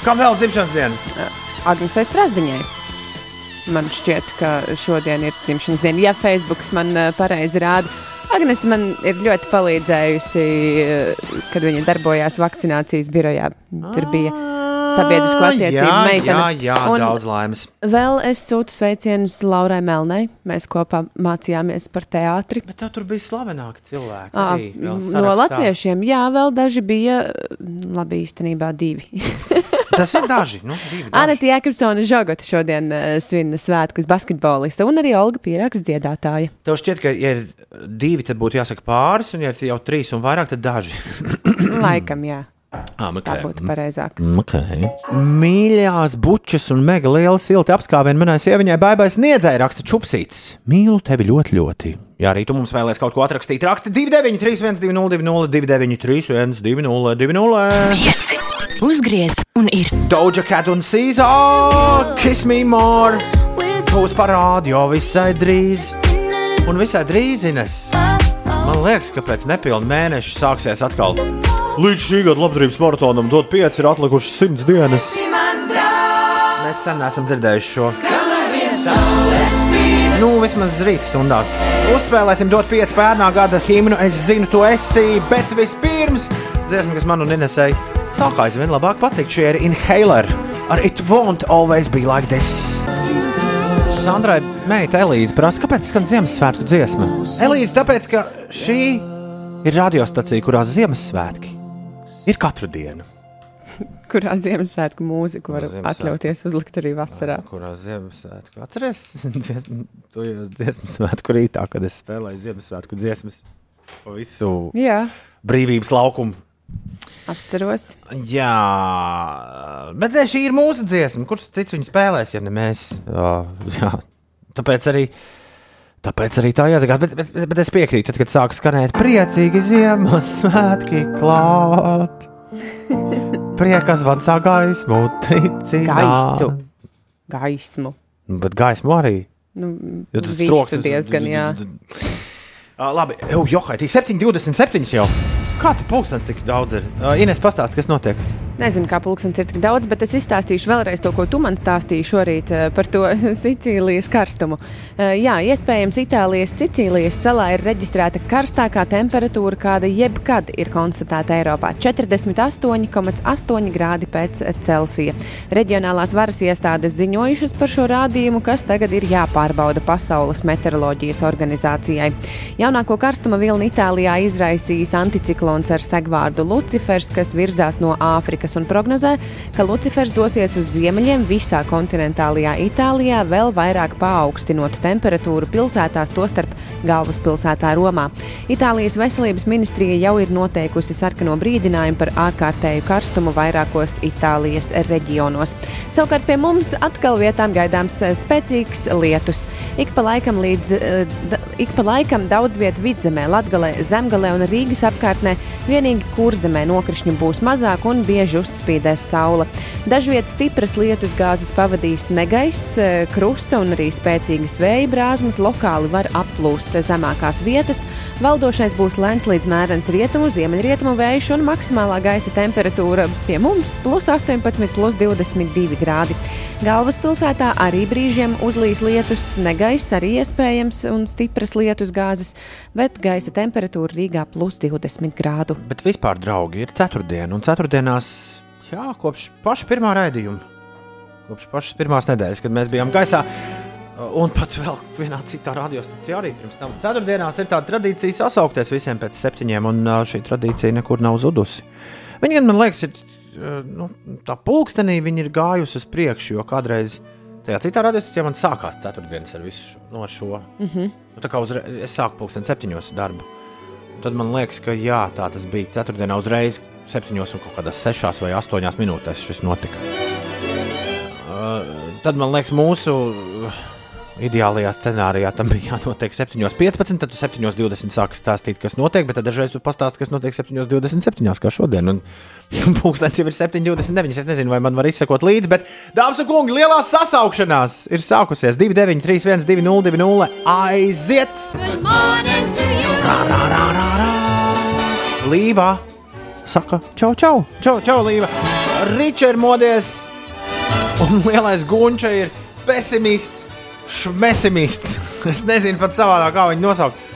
Kam vēl dzimšanas diena? Agnesei Strasdiņai. Man šķiet, ka šodien ir dzimšanas diena. Ja Facebook man eh, pareizi rāda, Agnese man ir ļoti palīdzējusi, eh, kad viņa darbojās vakcinācijas birojā. Tur bija sabiedrisko attiecību meitene. Jā, jā, Un daudz laimes. Vēl es sūtu sveicienus Laurai Melnai. Mēs kopā mācījāmies par teātri. Bet tur bija slavenāki cilvēki. Ā, arī vēl no latviešiem, jā, vēl daži bija, labi, īstenībā divi. *laughs* tas ir daži. Nu. Anita Jēkabsona Žogota šodien uh, svin svētkus basketbolista un arī Olga Pierāks dziedātāja. Tev šķiet, ka, ja ir divi, tad būtu jāsaka pāris, un ja ir jau trīs un vairāk, tad daži. *coughs* Laikam, jā. Ah, Tā būtu pareizāk. Okay. Mīļās, bučas un mega liela silta apskāviena manai sieviņai baigās sniedzēja, raksta čupsīts. Mīlu tevi ļoti, ļoti. Ja arī tu mums vēlēsies kaut ko atrakstīt, raksti 293, 120, 293, 120, 5. Uzgriez un ir. Doja Cat un Caesar, oh, Kiss Me More. Būs parādi jau visai drīz. Un visai drīz, Ines. Man liekas, ka pēc nepilna mēneša sāksies atkal. Līdz šī gada labdarības maratonam dot pieci ir atlikušas simts dienas. Mēs sen neesam dzirdējuši šo. Nu, vismaz rīta stundās. Uzspēlēsim dot pieci pērnā gada himnu. Es zinu, tu esi, bet vispirms dziesma, kas man un Inesai sāk aizvien labāk patikt. Šie ir Inhaler ar It Won't Always Be Like This. Sandrai meita Elīze prasa, kāpēc skan Ziemassvētku dziesma? Elīze, tāpēc, ka šī ir radiostacija, kurās Ziemassvētki ir katru dienu. *laughs* Kurā Ziemassvētku mūziku var Ziemassvētku. atļauties uzlikt arī vasarā? Kurā Ziemassvētku atceries? *laughs* Dziesmu, to jau Ziemassvētku rītā, kad es spēlēju Ziemassvētku dziesmas pa visu Jā, brīvības laukumu. Atceros. Jā, bet ne, šī ir mūsu dziesma. Kurš cits viņu spēlēs, ja ne mēs? Jā. Tāpēc arī. Tāpēc arī tā jāsaka, bet, bet, bet, es piekrītu, tad, kad sāk skanēt priecīgi Ziemassvētki klāt. Priekas vansā gaismu, tricina. Gaisu. Gaismu. Bet gaismu arī. Nu, Jo tas troksnis- diezgan, jā. Labi, johai, tī 7,27 jau. Kā tu pulkstenis tik daudz ir? Ā, Ines, pastāsti, kas notiek. Nezinu, kā pulkstenis ir tik daudz, bet es izstāstīšu vēlreiz to, ko tu man stāstīji šorīt eh, par to *laughs* Sicīlijas karstumu. Eh, Jā, iespējams, Itālijas Sicīlijas salā ir reģistrēta karstākā temperatūra, kāda jebkad ir konstatēta Eiropā - 48,8 grādi pēc Celsija. Reģionālās varas iestādes ziņojušas par šo rādījumu, kas tagad ir jāpārbauda Pasaules meteoroloģijas organizācijai. Jaunāko karstuma vilni Itālijā izraisījis anticiklons ar segvārdu Lucifers, kas virzās no Āfrikas un prognozē, ka Lucifers dosies uz ziemeļiem visā kontinentālajā Itālijā, vēl vairāk paaugstinot temperatūru pilsētās, tostarp galvaspilsētā Romā. Itālijas veselības ministrija jau ir noteikusi sarkano brīdinājumu par ārkārtēju karstumu vairākos Itālijas reģionos. Savukārt pie mums atkal vietām gaidāms eh, spēcīgs lietus. Ik pa laikam, līdz, eh, ik pa laikam daudz vietu vidzemē, Latgalē, Zemgalē un Rīgas apkārtnē vienīgi kurzemē nokrišņu būs mazāk un bieži uzspīdēs saule. Dažviet stipras lietus gāzes pavadīs negaiss, eh, krusa un arī spēcīgas vēja brāzmas lokāli var applūst zemākās vietas. Valdošais būs lēns līdz mērens rietumu, ziemeļrietumu vējš un maksimālā gaisa temperatūra pie mums - plus 18, plus 22 grādi. Galvaspilsētā arī brīžiem uzlīs lietus, negaiss arī iespējams un stipras lietus gāzes, bet gaisa temperatūra Rīgā - plus 20 grādu. Bet vispār, draugi, ir ceturtdiena, un ceturtdienās, jā, kopš paša pirmā raidījuma, kopš pašas pirmās nedēļas, kad mēs bijām gaisā. Un pat vēl vienā citā radiostacijā arī pirms tam. Ceturtdienās ir tāda tradīcija sasaukties visiem pēc septiņiem, un šī tradīcija nekur nav zudusi. Viņa gan, man liekas, ir nu, tā pulkstenī, viņa ir gājusi uz priekšu, jo kādreiz tajā citā radiostacijā man sākās ceturtdienas ar visu. No šo. Mm -hmm. nu, tā kā uzre, es sāku pulksten septiņos darbu. Tad man liekas, ka jā, tā tas bija. Ceturtdienā uzreiz septiņos un kaut kādās sešās vai astoņās minūtēs šis notika. Uh, tad man liekas, mūsu uh, ideālajā scenārijā tam bija jānotiek 7.15. Tad tu 7.20 sāki stāstīt, kas notiek, bet tad dažreiz tu pastāsti, kas notiek 7.27. kā šodien. Un *laughs* pūkstens jau ir 7.29. Es nezinu, vai man var izsekot līdzi, bet, dāmas un kungi, lielā sasaukšanās ir sākusies 293, 120, 200. Aiziet! Rā, rā, rā, rā, rā. Līva saka, čau, čau, čau, čau Līva. Ričards modies, un lielais gunča ir pesimists, šmesimists. Es nezinu pat savādāk, kā viņu nosaukt.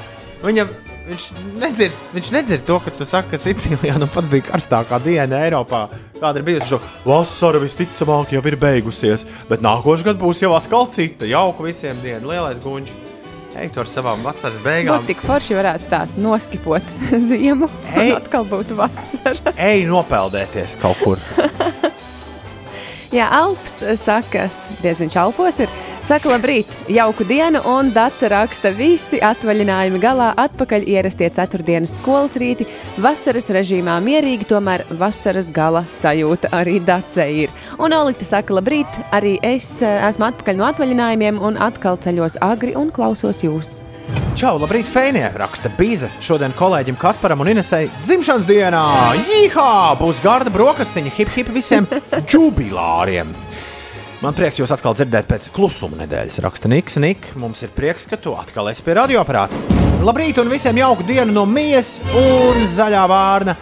Viņam, viņš, nedzird, viņš nedzird to, ka tu saki, ka Sicīlijā nu pat bija karstākā diena Eiropā. Kāda ir bijusi šo vasara visticamāk jau ir beigusies, bet nākošais gads būs jau atkal cita. Jauka visiem diena, lielais gunčs. Ej, tur ar savām vasaras beigām. Būtu tik forši varētu tā noskipot *laughs* ziemu, Ei. un atkal būtu vasara. Ej, nopeldēties kaut kur. *laughs* Jā, Alps eh, saka, diez viņš alpos ir. Saka, labrīt, jauku dienu, un Dārsa raksta, visi atvaļinājumi galā, atpakaļ ierastie ceturtdienas skolas rīti, vasaras režīmā mierīgi, tomēr vasaras gala sajūta arī Dārsa ir. Un Olita saka, labrīt, arī es eh, esmu atpakaļ no atvaļinājumiem un atkal ceļos agri un klausos jūs. Čau, labrīt, Fēnija! Raksta Bīza. Šodien kolēģim Kasparam un Inesai dzimšanas dienā! Jīhā! Būs garda brokastiņa, hip hip visiem *laughs* jubilāriem! Man prieks jūs atkal dzirdēt pēc klusuma nedēļas. Raksta Niks, Nik, mums ir prieks, ka tu atkal esi pie radioaparāta. Labrīt un visiem jauku dienu no mijas un zaļā vārna.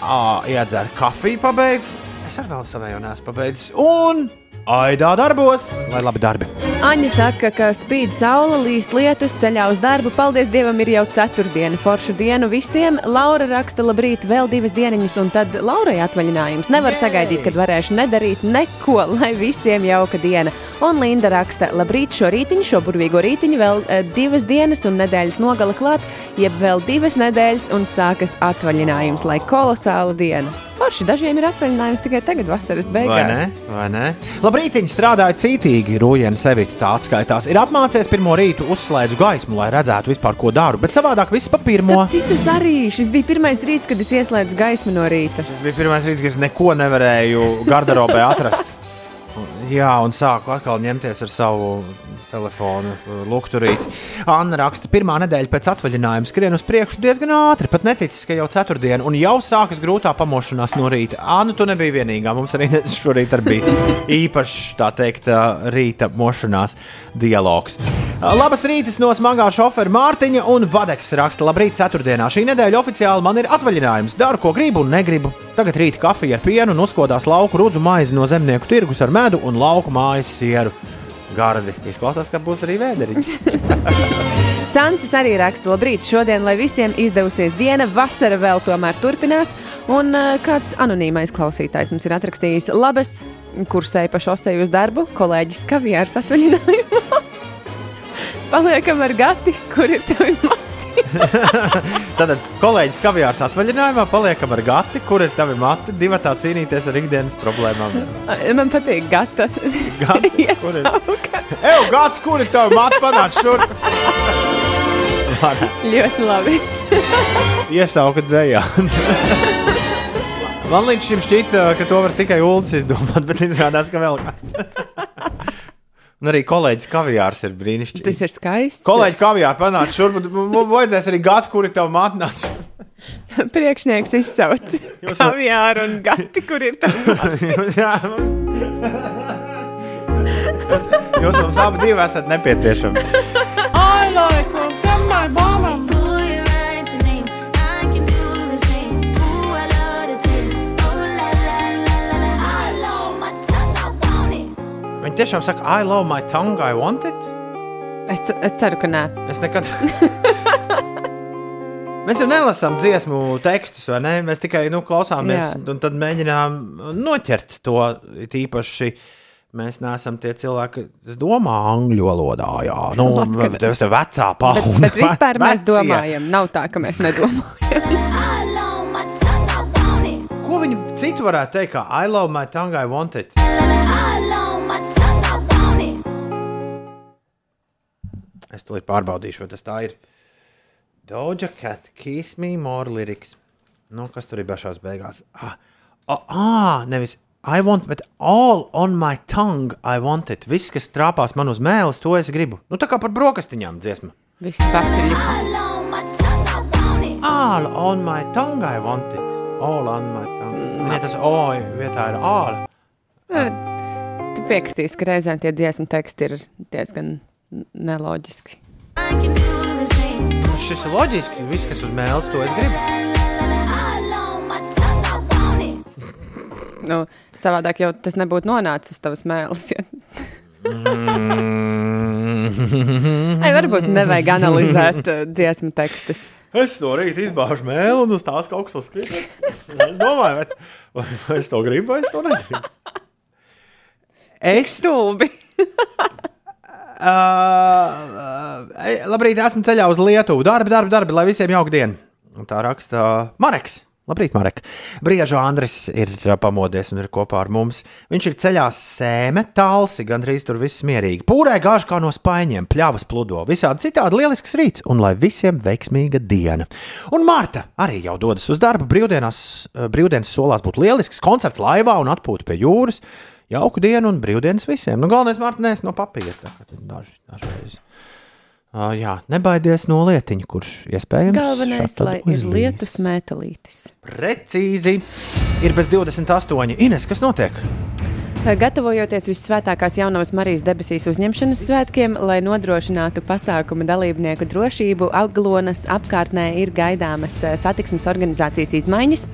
Ā, iedzer kafiju pabeidz. Es ar vēl savēju nesu pabeidzis. Un aidā darbos, lai labi darbi! Aņa saka, ka spīd saule, līst lietus, ceļā uz darbu. Paldies Dievam, ir jau ceturtdiena. Foršu dienu visiem. Laura raksta, labrīt, vēl divas dieniņas, un tad Laurai atvaļinājums. Nevar sagaidīt, kad varēšu nedarīt neko, *laughs* lai visiem jauka diena. Un Linda raksta, labrīt, šo rītiņu, šo burvīgo rītiņu, vēl e, divas dienas un nedēļas nogala klāt, jeb vēl divas nedēļas un sākas atvaļinājums, lai kolosāla diena. Forši dažiem ir atvaļinājums tikai tagad, vasaras Vai ne? beigās. Vai ne? Labrīt, strādāju cītīgi. Rūjēna sevi tā atskaitās. Ir apmācies pirmo rītu, uzslēdzu gaismu, lai redzētu vispār, ko daru. Bet savādāk viss pa pirmo. Starp citu, es arī šis bija pirmais rīts, kad es ieslēdzu gaismu no rīta. Tas bija pirmais rīts, kad es neko nevarēju garderobē atrast. *laughs* Jā, un sāku atkal ņemties ar savu telefonu, lukturīt. Anna raksta, pirmā nedēļa pēc atvaļinājuma skrien uz priekšu diezgan ātri. Pat neticis, ka jau ceturtdiena, un jau sākas grūtā pamošanās no rīta. Anna, tu nebija vienīgā. Mums arī *laughs* šorīt arī bija īpašs, tā teikt, rīta mošanās dialogs. Labas rītas no smagā šofera Mārtiņa un Vadeks raksta, labrīt, ceturtdienā. Šī nedēļa oficiāli man ir atvaļinājums. Daru, ko gribu un negribu. Tagad rīta kafija ar pienu un uzkodās lauku rudzu maizi no zemnieku tirgus ar medu un lauku mājas sieru. Gardi. Izklausās, ka būs arī vēderiņš. *laughs* Sancis arī raksta, labrīt, šodien, lai visiem izdevusies diena, vasara vēl tomēr turpinās. Un uh, kāds anonīmais klausītājs mums ir atrakstījis, labas, kursēji pa šosei uz darbu, kolēģis Kavijārs atvaļinājumā. *laughs* Paliekam ar gati, kur ir tavi mati. *laughs* Tad kolēģis Kavijārs atvaļinājumā paliekam ar gati, kur ir tavi mati, divi tā cīnīties ar ikdienas problēmām. *laughs* Man patīk gata. Gati, *laughs* kur ir? Eju, gati, kur ir tavi mati, panāc šur! Ļoti labi. Iesauka dzējā. Man līdz šim šķita, ka to var tikai Ulas izdomāt, bet izrādās, ka vēl kāds. Un arī kolēģis Kavijārs ir brīnišķīgs. Tas ir skaisti. Kolēģi Kavijārs panāca šurp, mums vajadzēs arī gati, kur ir tavi mati. nāc šurp. *laughs* Priekšnieks izsauc *laughs* kaviāru un gati, kur ir *laughs* mums... Jūs, jūs mums abi divi esat nepieciešami. Viņi tiešām saka, I love my tongue, I want it. Es, es ceru, ka nē. Es nekad. *laughs* Mēs jau nelasām dziesmu tekstus, vai ne? Mēs tikai nu, klausāmies, Jā. un tad mēģinām noķert to īpaši. Mēs neesam tie cilvēki, kas domā angļu valodā. Jā, nu, tas ir vecā Bet, paudze. bet vispār mēs Vecie. domājam, nav tā, ka mēs nedomājam. *laughs* Ko viņi citu varētu teikt? Kā I love my tongue, I want it. Es to pārbaudīšu, vai tas tā ir. Doja cat, kiss me more lyrics. Nu, kas tur ir pašās beigās? Ah, ah, ah, nevis I want, bet all on my tongue, I want it. Viss, kas trāpās man uz mēles, to es gribu. Nu, tā kā par brokastiņām dziesma. Viss paceļ. All on my tongue, I want it. All on my tongue. Mm. Ja tas O vietā ir all. Tu piekritīsi, ka reizēm tie dziesmu teksti ir diezgan neloģiski. Šis ir loģiski. Viss, kas uz mēles, to es gribu. Nu, savādāk jau tas nebūtu nonācis uz tavas mēles. Ja. Ai, varbūt nevajag analizēt uh, dziesmu tekstus. Es no rīta izbāžu mēlu un uz tās kaut kas uzkrīt. Es domāju, vai, vai, vai es to gribu, vai es to negribu. Es, Stulbi. Uh, uh, labrīt, esmu ceļā uz Lietuvu. Darbi, darbi, darbi, lai visiem jauka diena. Tā raksta Mareks. Labrīt, Marek. Brieža Andris ir ā, pamodies un ir kopā ar mums. Viņš ir ceļā sēme, tālsi, gandrīz tur viss mierīgi. Pūrē gāž kā no spaiņiem, pļāvas pludo. Visādi citādi lielisks rīts, un lai visiem veiksmīga diena. Un Marta arī jau dodas uz darbu. Brīvdienās, ā, brīvdienas solās būt lielisks koncerts laivā un atpūta pie jūras. Jauku dienu un brīvdienas visiem. Nu, galvenais nēs no papīra. Daži, dažreiz. Uh, jā, nebaidies no lietiņa, kurš iespējams. Galvenais, lai ir uzlīs. lietus metālītis. Precīzi. Ir bez 28. Ines, kas notiek? Gatavojoties visvētākās jaunās Marijas debesīs uzņemšanas svētkiem, lai nodrošinātu pasākuma dalībnieku drošību, Aglonas apkārtnē ir gaidāmas eh, satiksmes organizācijas izmaiņas.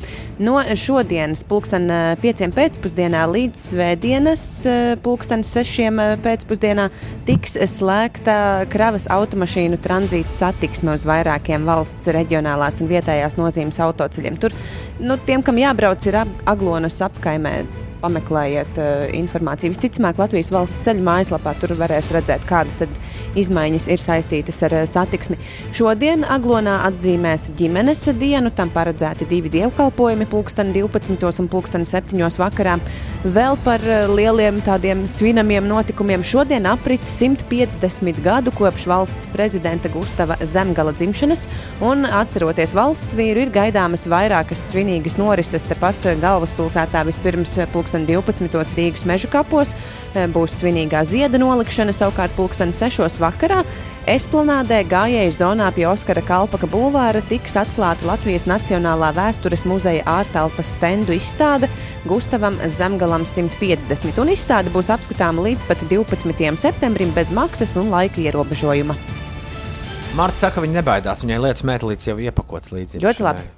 No šodienas, pulksten eh, pieciem pēcpusdienā līdz svētdienas, eh, pulksten sešiem eh, pēcpusdienā, tiks slēgta kravas automašīnu tranzīta satiksme uz vairākiem valsts reģionālās un vietējās nozīmes autoceļiem. Tur nu, tiem, kam jābrauc, ir ap, Aglonas apkaimē. Pameklējiet uh, informāciju. Visticamāk, Latvijas valsts ceļu mājaslapā tur varēs redzēt, kādas izmaiņas ir saistītas ar uh, satiksmi. Šodien Aglonā atzīmēs ģimenes dienu, tam paredzēti divi dievkalpojumi, pulksten 12 un pulksten 7 vakarā. Vēl par uh, lieliem tādiem svinamiem notikumiem šodien aprit 150 gadu kopš valsts prezidenta Gustava Zemgala dzimšanas, un atceroties valsts vīru, ir gaidāmas vairākas svinīgas norises tepat galvaspilsētā vispirms uh, pulksten 12. Rīgas meža kapos uh, būs svinīgā zieda nolikšana, savukārt pulksten 6. vakarā Esplanādē gājēju zonā pie Oskara Kalpaka bulvāra tiks atklāta Latvijas Nacionālā vēstures muzeja ārtelpas stendu izstāde Gustavam Zemgalam 150, un izstāde būs apskatāma līdz pat 12. septembrim bez maksas un laika ierobežojuma. Marta saka, viņa nebaidās. Viņai lietas metālītis jau iepakots līdzi. Ļoti labi.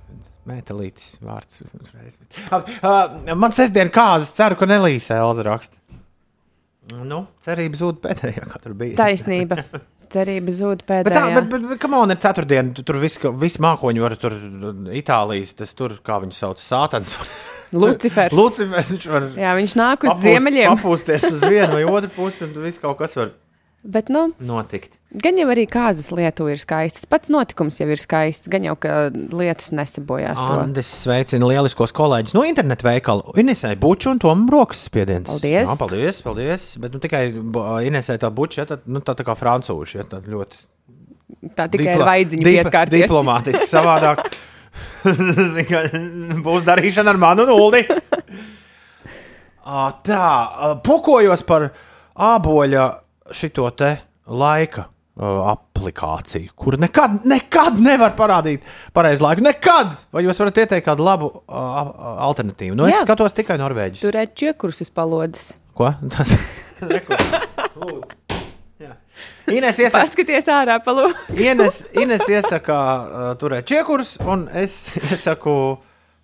Metālītis vārds. uzreiz. Uh, uh, man sestdien kāzas, ceru, ka nelīs Elza raksta. Nu, cerība zūd pēdējā, kā tur bija. Taisnība. *laughs* Cerība zūd Bet tā, pēdējā. bet, bet, bet kam on ir ceturtdiena? Tu Tur viss vis mākoņi var tur Itālijas, tas tur, kā viņu sauc, sātans. Lucifers. *laughs* Lucifers, viņš var Jā, viņš nāk uz papūst- ziemeļiem. Papūsties uz vienu vai otru pusi, un viss kaut kas var Bet, nu, notikt. gan jau arī kāzas lietu ir skaistas. Pats notikums jau ir skaists, gan jau ka lietus nesabojās. Andis sveicina lieliskos kolēģus no internetu veikala. Inesai buču un tom rokas spiediens. Paldies. Jā, paldies, paldies. Bet nu, tikai Inesai tā buču, ja, tad, nu, tā, tā kā francūši, ja, tad ļoti Tā tikai diplo- ar vaidziņu dip- pieskārties. Diplomātiski savādāk. *laughs* Būs darīšana ar manu nulli. *laughs* Tā, pukojos par āboļa šito te laika ā, aplikāciju, kur nekad, nekad nevar parādīt pareizi laiku. Nekad! Vai jūs varat ieteikt kādu labu ā, ā, alternatīvu? Nu, es Jā. skatos tikai Norvēģis. Turēt čiekurus uz palodzes. Ko? *laughs* Tas. Ines iesaka, Paskaties ārā, palūdzu. Ines, Ines iesaka uh, turēt čiekurus, un es *laughs* iesaku,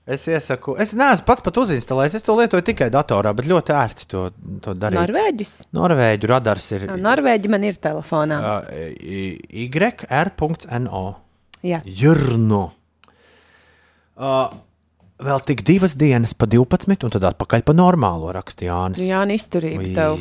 es iesaku, es neesmu pats pat uzinstalējis, es to lietoju tikai datorā, bet ļoti ērti to, to darīt. Norvēģis. Norvēģu radars ir Jā, Norvēģi man ir telefonā. uh, yr.no. Jā. Jurno. Uh, vēl tik divas dienas pa 12, un tad atpakaļ pa normālo rakstījānis. Jā, izturība tev.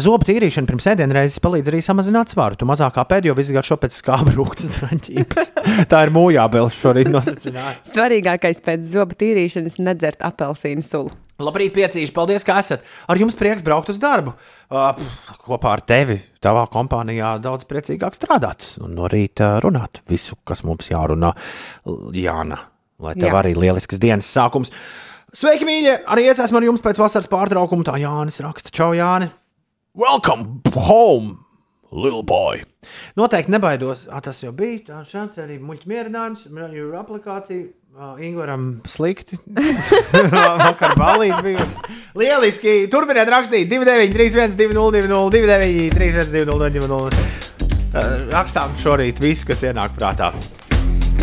Zobu tīrīšana pirms ēdienreizes palīdz arī samazināt svaru. Tu mazākā pēdējo izgaršo pēc skāba rūktas draņķības. *laughs* Tā ir mūjā vēl šorīt nosacināta. Svarīgākais pēc zobu tīrīšanas nedzert apelsīnu sulu. Labrīt, piecīši, paldies, ka esat. Ar jums prieks braukt uz darbu. Uh, pff, kopā ar tevi, tavā kompānijā, daudz priecīgāk strādāt un no rīta runāt visu, kas mums jārunā. Jāna, lai tev Jā. arī lielisks dienas sākums. Sveiki, mīļie! Arī es esmu ar jums pēc vasaras pārtraukuma. Tā Jānis raksta, čau, Jāni! Welcome home, little boy! Noteikti nebaidos. A, tas jau bija. Tā šāds arī muļķis mierinājums, ir aplikācija. Uh, Ingūram slikti. *laughs* Vakar balīti bijusi. Lieliski! Turpiniet rakstīt 29, 31, 202, 29, 31, 202. Rakstām šorīt visu, kas ienāk prātā.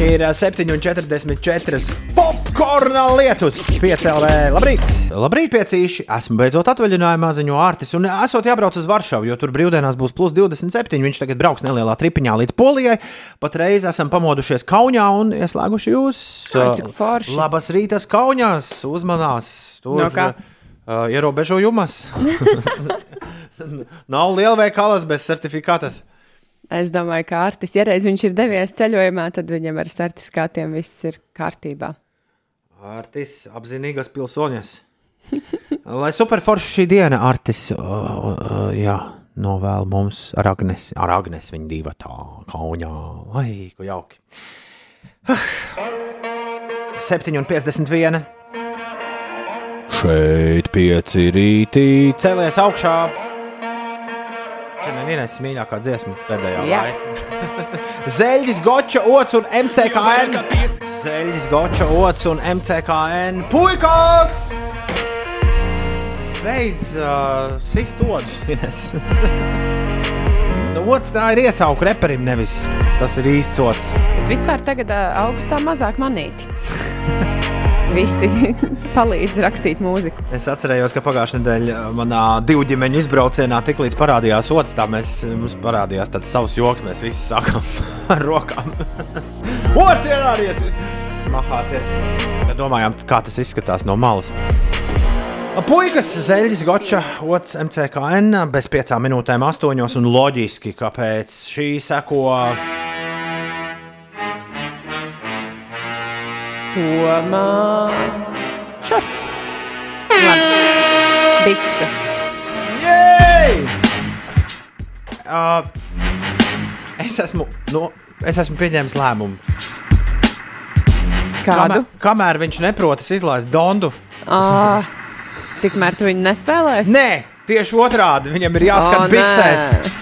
Ir ā, 7,44 popkorna lietus, 5 LV. Labrīt! Labrīt, piecīši! Esmu beidzot atvaļinājumā, ziņo Ārtis. Un esot jābrauc uz Varšavu, jo tur brīvdienās būs plus 27. Viņš tagad brauks nelielā tripiņā līdz Polijai. Patreiz esam pamodušies Kaunijā un ieslēguši jūs. Ai, cik forši. Labas rītas Kaunijās! Uzmanās! Tur No kā? uh, ierobežojumas. *laughs* Nav lielveikalas bez certifikātas. Es domāju, ka Artis, ja reiz viņš ir devies ceļojumā, tad viņam ar certifikātiem viss ir kārtībā. Artis, apzinīgas pilsoņas. *laughs* Lai superforša šī diena, Artis, uh, uh, jā, novēl mums ar Agnesi, ar Agnesi viņa divi tā kaunā. Ai, ko jauki. 7,51. Šeit pieci rītī cēlies augšā. Šodien ir mīļākā dziesma pēdējā Jā. laikā. *laughs* Zeļģis, Goča, Ots un MCKN. Zeļģis, Goča, Ots un MCKN. Puikas! Beidz uh, sist odus, *laughs* nu, Ots tā ir iesauka reperim, nevis tas ir īsts ots. Vispār tagad ā, augustā mazāk manīti. *laughs* Visi *laughs* palīdz rakstīt mūziku. Es atcerējos, ka pagājušā nedēļā manā divu ģimeņu izbraucienā tiklīdz parādījās otrs, tā mēs, mums parādījās tāds savs joks, mēs visi *laughs* sākām ar rokām. *laughs* Otrs ierādies! Mahāties! Tad domājām, kā tas izskatās no malas. Puikas, Zeļģis, Goča, otrs MCKN bez piecām minūtēm, astoņos un loģiski, kāpēc šī seko. Tomā šort. Labi. Bikses. Jej! Uh, es esmu, nu, es esmu pieņēmis lēmumu. Kādu? Kamēr, kamēr viņš neprotas izlaist Dondu, Ā, tikmēr tu viņu nespēlēsi? nē, tieši otrādi viņam ir jāskat O, nē. biksēs.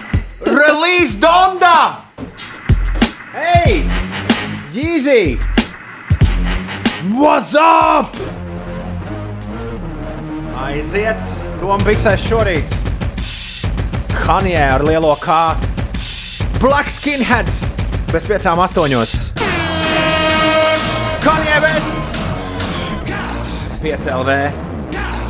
Release Donda! Hey! Yeezy! What's up? Aiziet, doma biksēs šorīt. Hanijē ar lielo kā Black Skinhead bez piecām astoņos. Hanijē Vests! 5 LV.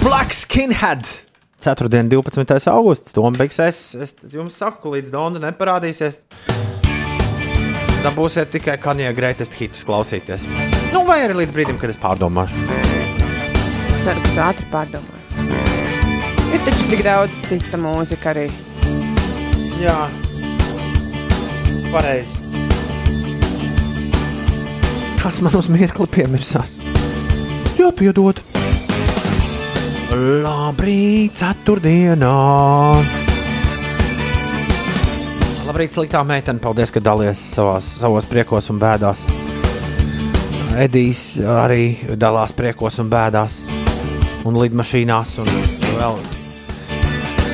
Black Skinhead! Ceturtdien, 12. augusts. Tom Bigsēs. Es jums saku, līdz Dona neparādīsies. Dabūsiet tikai kanija greatest hitus klausīties. Nu, vai arī līdz brīdim, kad es pārdomāšu. Es ceru, ka tu ātri pārdomāsi. Ir taču tik daudz cita mūzika arī. Jā, pareizi. Kas man uz mirkli piemirsās? Jāpiedod. Labrīt, ceturtdienā. Labrīt, sliktā meitene. Paldies, ka dalies savās, savos priekos un bēdās. Edijs arī dalās priekos un bēdās. Un lidmašīnās un vēl,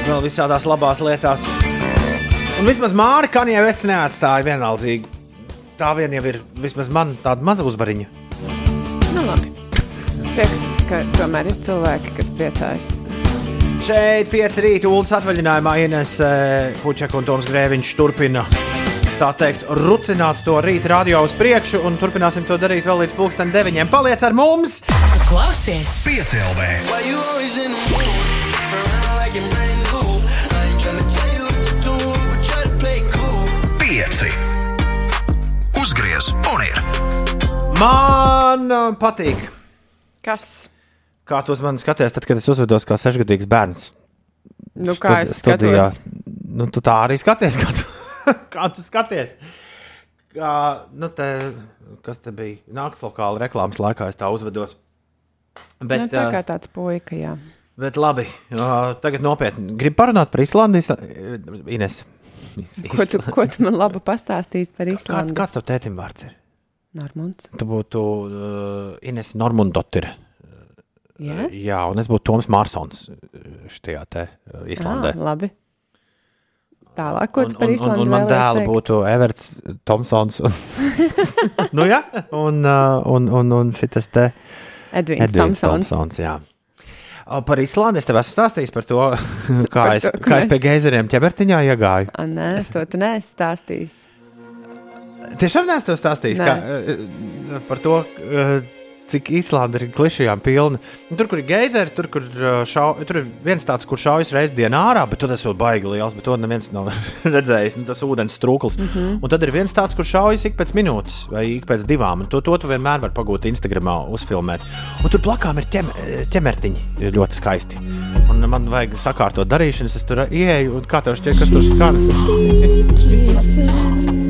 vēl visādās labās lietās. Un vismaz Mārķis Kanjē Vests neatstāja vienaldzīgu. Tā vien jau ir vismaz man tāda maza uzvariņa. Nu, labi. Prieks, ka tomēr ir cilvēki, kas priecājas. Šeit pieci rīta ULDS atvaļinājumā Ines Puķek un Toms Grēviņš turpina. Tā teikt, rucināt to rīta radio uz priekšu, un turpināsim to darīt vēl līdz pulksten deviņiem. Paliec ar mums! Klausies! Piecēlē, pieci. Uzgriez un ir Man uh, patīk, Kas? kā tu uz mani skaties, tad, kad es uzvedos kā sešgadīgs bērns. Nu, kā Studi- es skatos? Nu, tu tā arī skaties, kā tu, *laughs* kā tu skaties. Kā, nu, te, kas te bija? Nakts lokāla reklāmas laikā es tā uzvedos. Bet, Nu, tā kā tāds puika, jā. Bet labi, uh, tagad nopietni. Gribu parunāt par Islandijas. Ines. Ko tu, ko tu man labi pastāstīsi par Kā, Īslandi? kāds tev tētim vārds ir? Normunds. Tu būtu uh, Ines Normundotir. Jā, Jā, un es būtu Toms Mārsons šajā te Islandē. ah, labi. Tālāk, ko Un, par un, un, un man teikt? būtu Everts Thompsons. Un, *laughs* nu, jā, un, uh, un, un, un šitas te Edvīns Edvins Thompsons. Thompsons. Jā. Par Islandi es tev esmu stāstījis par to, *laughs* *laughs* kā Par es, to, kā es ka pie mēs- geizeriem ķebertiņā iegāju. A, nē, to tu neesi stāstījis. Tiešām neesmu tev stāstījis Nē. kā, eh, par to, eh, cik Īslanda ir klišajām pilna. Nu, Tur, kur ir geizeri, tur, kur eh, šau, tur ir viens tāds, kur šaujas reizes dienā ārā, bet tur tas ir baigi liels, bet to neviens nav *laughs* redzējis. Nu, tas ūdens strūklis. Mm. -hmm. Un tad ir viens tāds, kur šaujas ik pēc minūtes vai ik pēc divām. Un to, to tu vienmēr vari pagūt Instagramā, uzfilmēt. Un tur blakām ir ķem, ķemertiņi ļoti skaisti. Un man vajag sakārtot darīšanas, es tur ieeju, un kā tev šķiet, kas tur skan? *laughs* *laughs*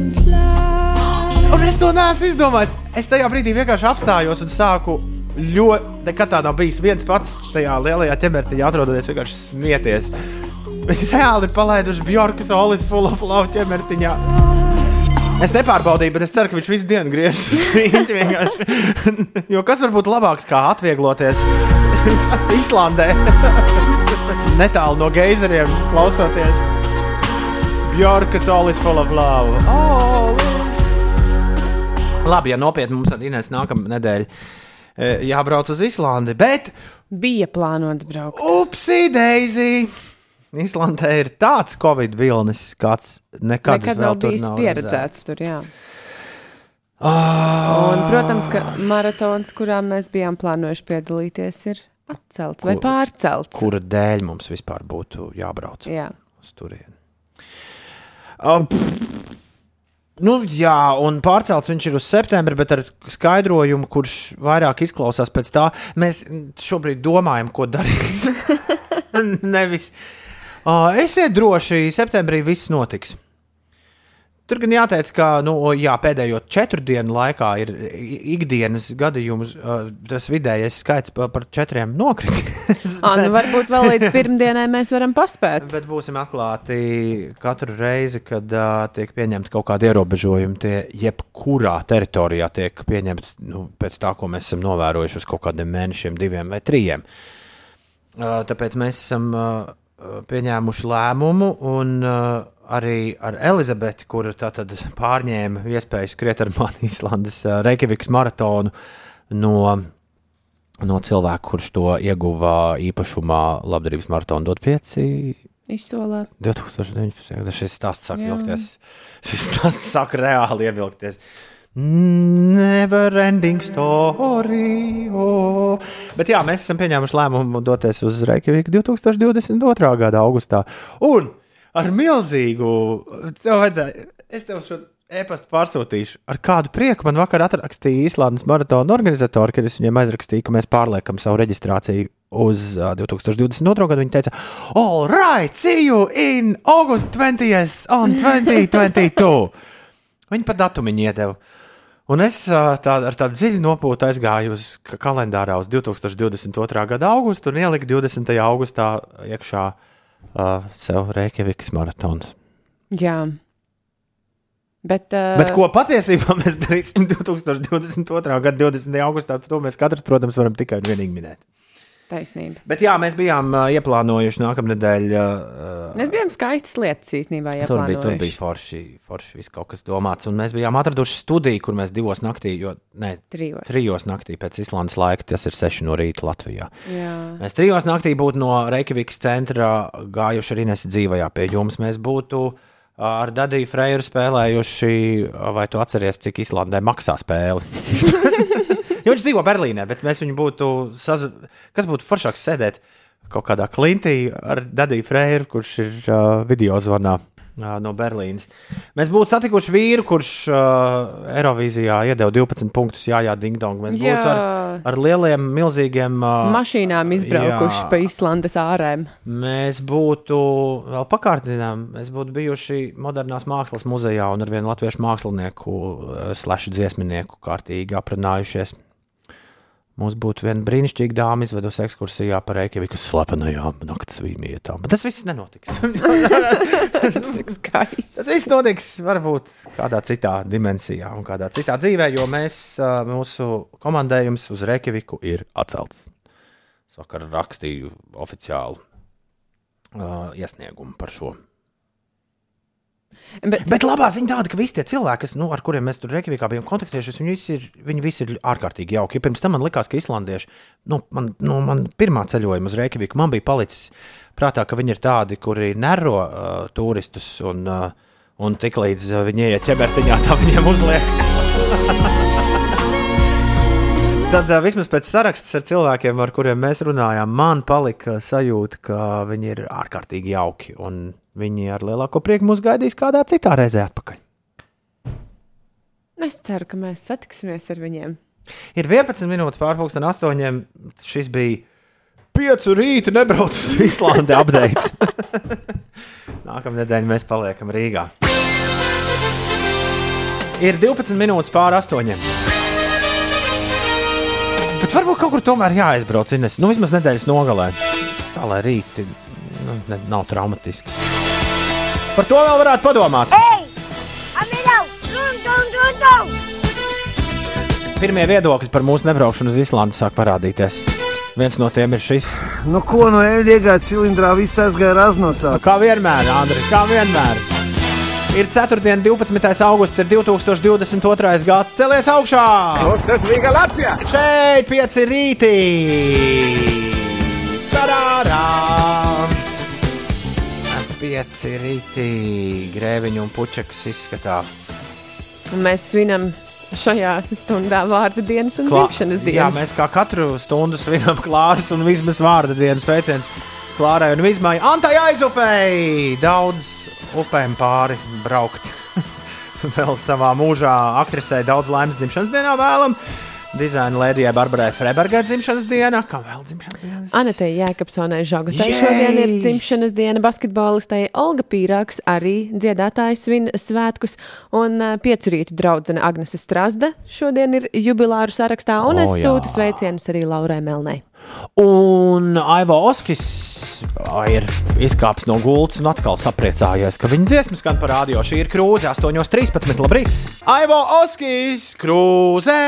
Es to neesmu izdomājis. Es tajā brīdī vienkārši apstājos un sāku ļoti, nekad tā nav bijis viens pats tajā lielajā ķemertiņā, atrodoties vienkārši smieties. Viņi reāli palaiduši Bjorkas Olis full of love ķemertiņā. Es nepārbaudīju, bet es ceru, ka viņš visu dienu griežas uz rīta vienkārši. *laughs* Jo kas var būt labāks kā atviegloties *laughs* Islandē? *laughs* Netālu no geizeriem klausoties. Bjorkas Olis full of love. Oh! Labi, ja nopietni mums ar Inês nākamā nedēļa eh, jābrauc uz Islandi, bet Bija plānots braukt. upsī Daisy! Islandē ir tāds covid vilnis, kāds nekad, Nekad nav bijis nav pieredzēts tur, jā. Ah, Un, protams, ka maratons, kurā mēs bijām plānojuši piedalīties, ir atcelts vai pārcelts. kura dēļ mums vispār būtu jābrauc Jā. uz turieni? Um, nu, jā, un pārcelts viņš ir uz septembri, bet ar skaidrojumu, kurš vairāk izklausās pēc tā, mēs šobrīd domājam, ko darīt. *laughs* Nevis. Uh, esiet droši, septembrī viss notiks. Tur gan jāteic, ka nu, jā, pēdējo četru dienu laikā ir ikdienas gadījums, tas vidējais skaits pa- par četriem nokritis. *laughs* À, nu varbūt vēl līdz pirmdienai mēs varam paspēt. Bet būsim atklāti katru reizi, kad uh, tiek pieņemti kaut kādi ierobežojumi. Tie jebkurā teritorijā tiek pieņemti nu, pēc tā, ko mēs esam novērojuši uz kaut kādiem mēnešiem, diviem vai trim. Uh, tāpēc mēs esam uh, pieņēmuši lēmumu un uh, arī ar Elizabeti, kura tātad pārņēma iespēju skriet ar mani Islandes Reikjavikas maratonu no no cilvēka, kurš to ieguva īpašumā labdarības maratona dot 5. Izsolēt. 2019. gada šis stāsts sāk Jā. vilkties. Šis stāsts sāk reāli ievilkties. Never ending story. Oh. Bet jā, mēs esam pieņēmuši lēmumu doties uz Reikjaviku 2022. gada augustā. Un ar milzīgu, tev vajadzēja, es tev šo e-pastu pārsūtīšu. Ar kādu prieku man vakar atrakstīja Īslandes maratona organizatori, kad es viņiem aizrakstīju, ka mēs pārliekam savu reģistrāciju uz uh, 2022. gadu. Viņi teica, All right, see you in August 20th on 2022. *laughs* Viņi pat datumu iedeva. Un es tā, ar tādu dziļu nopūtu aizgāju uz ka- kalendārā uz 2022. gada augustu un ieliku 20. augustā iekšā uh, sev Reikjavikas maratons. Jā. Bet, uh, Bet ko patiesībā mēs darīsim *laughs* 2022. gada 20. augustā, to mēs katrs, protams, varam tikai un vienīgi minēt. Taisnība. Bet jā, mēs bijām uh, ieplānojuši nākamnedēļ. Uh, Mēs bijām skaistas lietas īstenībā. Tur bija, tur bija forši, forši viss kaut kas domāts. Un mēs bijām atraduši studiju, kur mēs divos naktī, jo ne, Trijos. trijos naktī pēc Islandes laika, tas ir seši no rīta Latvijā. Jā. Mēs trijos naktī būtu no Reikjavikas centra gājuši arī nesi dzīvajā pie jums. Mēs būtu ar Dadiju Freiru spēlējuši, vai tu atceries, cik Islandē maksā spēle? *laughs* jo viņš dzīvo Berlīnē, bet mēs viņu būtu, saz... kas būtu foršāks sēdēt kaut kādā klintī ar Dadiju Freiru, kurš ir uh, video zvanā. ā, No Berlīnas. Mēs būtu satikuši vīru, kurš uh, Eirovīzijā iedeva 12 punktus. Jā, jā, ding dong. Mēs Jā. būtu ar, ar lieliem, milzīgiem uh, Mašīnām izbraukuši jā. pa Islandes ārēm. Mēs būtu vēl pakārtinām, mēs būtu bijuši modernās mākslas muzejā un ar vienu latviešu mākslinieku, eh, slašu dziesminieku kārtīgi aprunājušies. Mums būtu viena brīnišķīga dāma izvedusi ekskursijā par Reikjavikas slavenajām naktas vietām. Bet tas viss nenotiks. *laughs* Cik skaisti. tas viss notiks varbūt kādā citā dimensijā un kādā citā dzīvē, jo mēs, mūsu komandējums uz Reikjaviku ir atcelts. Es vakar rakstīju oficiālu uh, iesniegumu par šo. Bet, Bet labā ziņa tāda, ka visi tie cilvēki, kas, nu, ar kuriem mēs tur Reikjavikā bijām kontaktējušies, viņi visi ir, viņi visi ir ārkārtīgi jauki. Ja pirms tam man likās, ka islandieši, nu, man, nu, man pirmā ceļojuma uz Reikjaviku, man bija palicis prātā, ka viņi ir tādi, kuri nero uh, turistus un, uh, un tiklīdz uh, viņi ieiet ķebertiņā, tā viņiem uzliek. *laughs* Tad uh, vismaz pēc sarakstas ar cilvēkiem, ar kuriem mēs runājām, man palika sajūta, ka viņi ir ārkārtīgi jauki. Un viņi ar lielāko prieku mūs gaidīs kādā citā reizē atpakaļ. es ceru, ka mēs satiksimies ar viņiem. Ir 11 minūtes pārpusdien, 8. Šis bija 5 rīta, nebrauc uz Islandi apgādājums. *laughs* Nākamā nedēļa mēs paliekam Rīgā. Ir 12 minūtes pār 8. Bet varbūt kaut kur tomēr jāaizbrauc. Ines. Nu, vismaz nedēļas nogalē. Tā lai rīti nu, ne, nav traumatiski. Par to vēl varētu padomāt. Amilau! Dun, dun, dun, dun! Pirmie viedokļi par mūsu nebraukšanu uz Islandi sāk parādīties. Viens no tiem ir šis. Nu, ko no eļļa iegāja cilindrā, viss aizgāja raznosā. Kā vienmēr, Andri, kā vienmēr. Ir 4. un 12. augusts, ir 2022. gads. Celies augšā! Tas bija Latvijā! Šeit pieci rītī! Tarārā! Pieci rītī, grēviņu un puķekas izskatā. Un Mēs svinam šajā stundā vārdu dienas un dzimšanas dienas. Jā, mēs kā katru stundu svinam Klāras un Vismas vārda dienas sveiciens Klārai un Vismai. Antai aizupēji! Daudz upēm pāri braukt. *laughs* Vēl savā mūžā aktrisē daudz laimes dzimšanas dienā vēlam. Dizaina lēdijai Barbarai Freibergai dzimšanas diena. Kā vēl dzimšanas dienas? Anetei Jēkabsonai Žagutai šodien ir dzimšanas diena, basketbolistei Olga Pīrāks arī dziedātājs svin svētkus, un ā, piecu rītu draudzene Agnese Strasda šodien ir jubilāru sarakstā, un O, es jā. sūtu sveicienus arī Laurai Melnei. Un Aivo Oskis ir izkāpis no gultas un atkal sapriecājies, ka viņa dziesmas skan par rādio. Šī ir krūze 8.13. Labrīt! Aivo Oskis krūze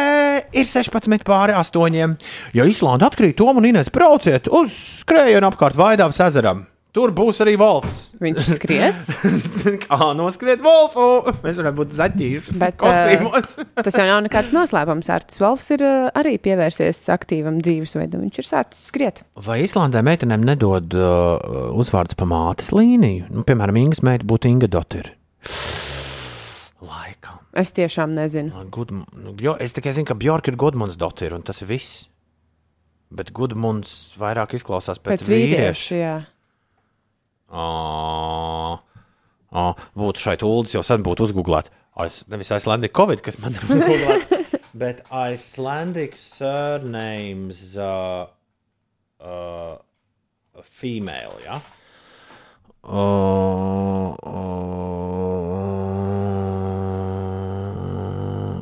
ir 16 pāri 8. Ja Islanda atkrīt, Tom un Inês brauciet uz skrējienu apkārt Vaidavas ezeram. Tur būs arī Wolfs. Viņš skries, *laughs* Kā noskriet Wolfu? Mēs varam būt zaķīši Bet, kostīmos. *laughs* tas jau nav nekāds noslēpums. Artis Valfs ir ā, arī pievērsies aktīvam dzīvesveidam. Viņš ir sācis skriet. Vai Islandē meitenēm nedod uh, uzvārdus pa mātes līniju? Nu, piemēram, Ingas meita būtu Inga Dotir. Laikam. Es tiešām nezinu. Good, nu, Bjo- es tikai zinu, ka Bjork ir Gudmunds Dotir, un tas ir viss. Bet Gudmunds vairāk izklausās pēc, Pēc pēc vīrieša. vīrieša, Ā, ā, Būtu šeit ULDS, jau sen būtu uzgooglēts. Aiz, nevis Icelandic Covid, kas man ir uzgooglēts, *laughs* bet Icelandic surnames uh, uh, female, ja? Uh, uh,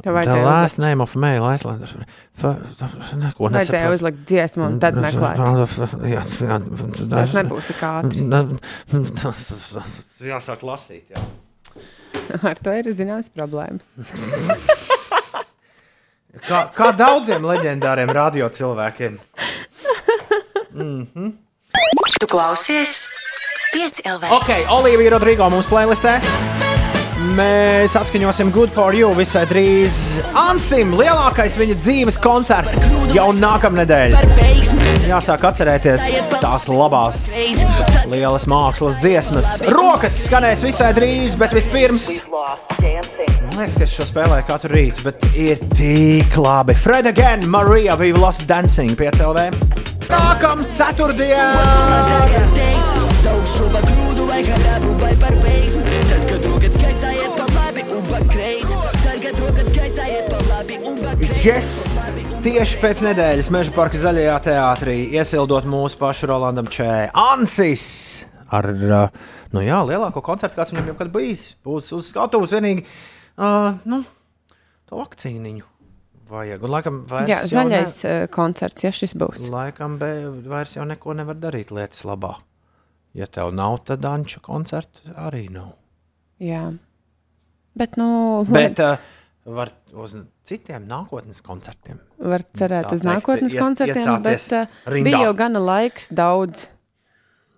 Tev the vajadzēja last uzlikt. name of male Icelanders. Fa- Neko Vajadzēja nesaprotu. uzlikt dziesmu un tad meklēt. Jā, jā, Tas nebūs tik ātri. *laughs* Jāsāk lasīt. Jā. Ar to ir zināmas problēmas. *laughs* Kā, kā daudziem leģendāriem radio cilvēkiem. Tu klausies? 5 LV. Ok, Olivija Rodrigo mums playlistē. Mēs atskaņosim Good for You visai drīz. Ansim, lielākais viņa dzīves koncerts jau nākamnedēļ. Jāsāk atcerēties tās labās, lielas mākslas dziesmas. Rokas skanēs visai drīz, bet vispirms. Man liekas, ka es šo spēlēju katru rītu, bet ir tik labi. Fred again, Marija, we lost dancing pie CLV. Nākamā ceturtdiena! Yes! Tieši pēc nedēļas Meža parka zaļajā teātrī iesildot mūsu pašu Rolandam Čē. Ansis! Ar uh, nu jā, lielāko koncertu, kāds viņam jebkad bijis. Būs uz skatuves vienīgi uh, nu, to vakcīniņu. Vajag. Un, laikam, vairs Jā, zaļais ne... koncerts, ja šis būs. Laikam, be, vairs jau neko nevar darīt lietas labā. Ja tev nav, tad Anča koncerta arī nav. Jā. Bet, nu, Bet uh, var uz citiem nākotnes koncertiem. var cerēt tā uz nākotnes ies- koncertiem, bet uh, rindā. bija jau gana laiks daudz,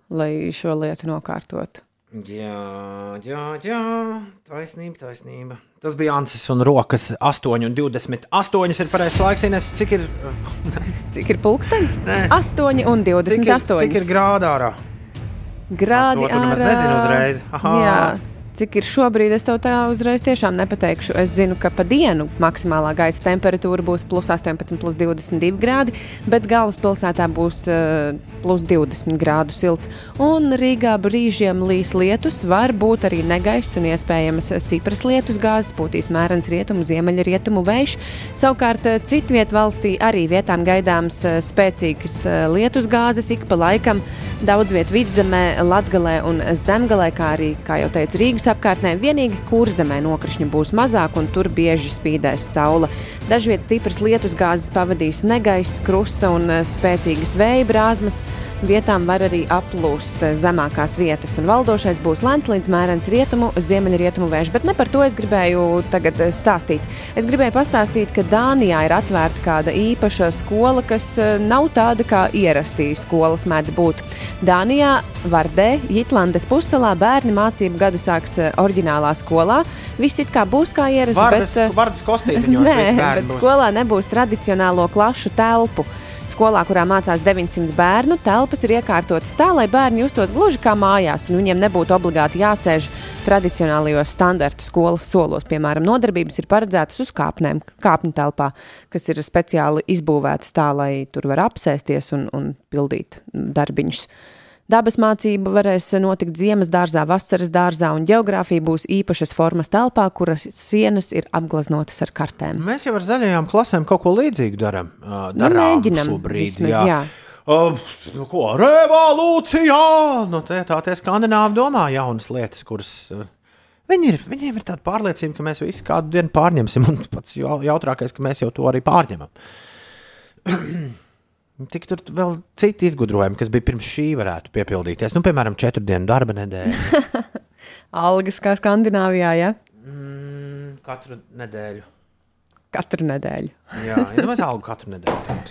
lai šo lietu nokārtotu. Jā, jā, jā, taisnība, taisnība. Tas bija Ansis un Rokas 8,28 ir pareizais laiks. Ines, cik ir, *laughs* Cik ir pulkstenis? Nē. 8 un cik ir, 28. cik ir grādā ārā? grādi? Ārā. nezini uzreiz. Aha. Jā. Cik ir šobrīd, es tev tā uzreiz tiešām nepateikšu. Es zinu, ka pa dienu maksimālā gaisa temperatūra būs plus 18, plus 22 grādi, bet galvaspilsētā būs uh, plus 20 grādu silts. Un Rīgā brīžiem līs lietus, var būt arī negaiss un iespējamas stipras lietus gāzes, pūtīs mērens rietumu, ziemeļa rietumu vējš. Savukārt eh, citviet valstī arī vietām gaidāms eh, spēcīgas lietus gāzes ik pa laikam. Daudz viet vidzemē, latgalē un zemgalē, kā arī, kā jau teicu, Rīgas apkārtnē. Vienīgi kurzemē nokrišņi būs mazāk un tur bieži spīdēs saule. Dažviet stipras lietus gāzes pavadīs negaiss, krusta un eh, spēcīgas vēja brāzmas. Vietām var arī aplūst eh, zemākās vietas, un valdošais būs lēns līdz mērens rietumu, ziemeļrietumu vējš. Bet ne par to es gribēju tagad eh, stāstīt. Es gribēju pastāstīt, ka Dānijā ir atvērta kāda īpaša skola, kas nav tāda kā ierastī skolas mēdz būt. Dānijā, Vardē, Jitlandes pussalā bērni mācību gadu sāks oriģinālā skolā. Viss it kā būs kā ierasts, Vardas, bet, vardas kostīmiņos *laughs* Nē, būs. skolā nebūs tradicionālo klašu telpu. Skolā, kurā mācās 900 bērnu, telpas ir iekārtotas tā, lai bērni justos gluži kā mājās, un viņiem nebūtu obligāti jāsēž tradicionālajos standarta skolas solos. Piemēram, nodarbības ir paredzētas uz kāpnēm, kāpņu telpā, kas ir speciāli izbūvētas tā, lai tur var apsēsties un, un pildīt darbiņus. Dabas mācība varēs notikt ziemas dārzā, vasaras dārzā, un geogrāfija būs īpašas formas telpā, kuras sienas ir apgleznotas ar kartēm. Mēs jau ar zaļajām klasēm kaut ko līdzīgu darām. Nu, darām mēģinam šobrīd, vismaz, jā. jā. Uh, nu ko, revolūcijā! Nu, tie, tā tie skandināvi domā jaunas lietas, kuras. Uh, Viņi ir, viņiem ir tāda pārliecība, ka mēs visi kādu dienu pārņemsim, un pats jau- jautrākais, ka mēs jau to arī pārņemam. *clears throat* Tik tur vēl citi izgudrojumi, kas bija pirms šī, varētu piepildīties. Nu, piemēram, četru dienu darba nedēļa. *laughs* Algas kā Skandināvijā, ja? Mm, katru nedēļu. Katru nedēļu. Jā, ir maz algu katru nedēļu.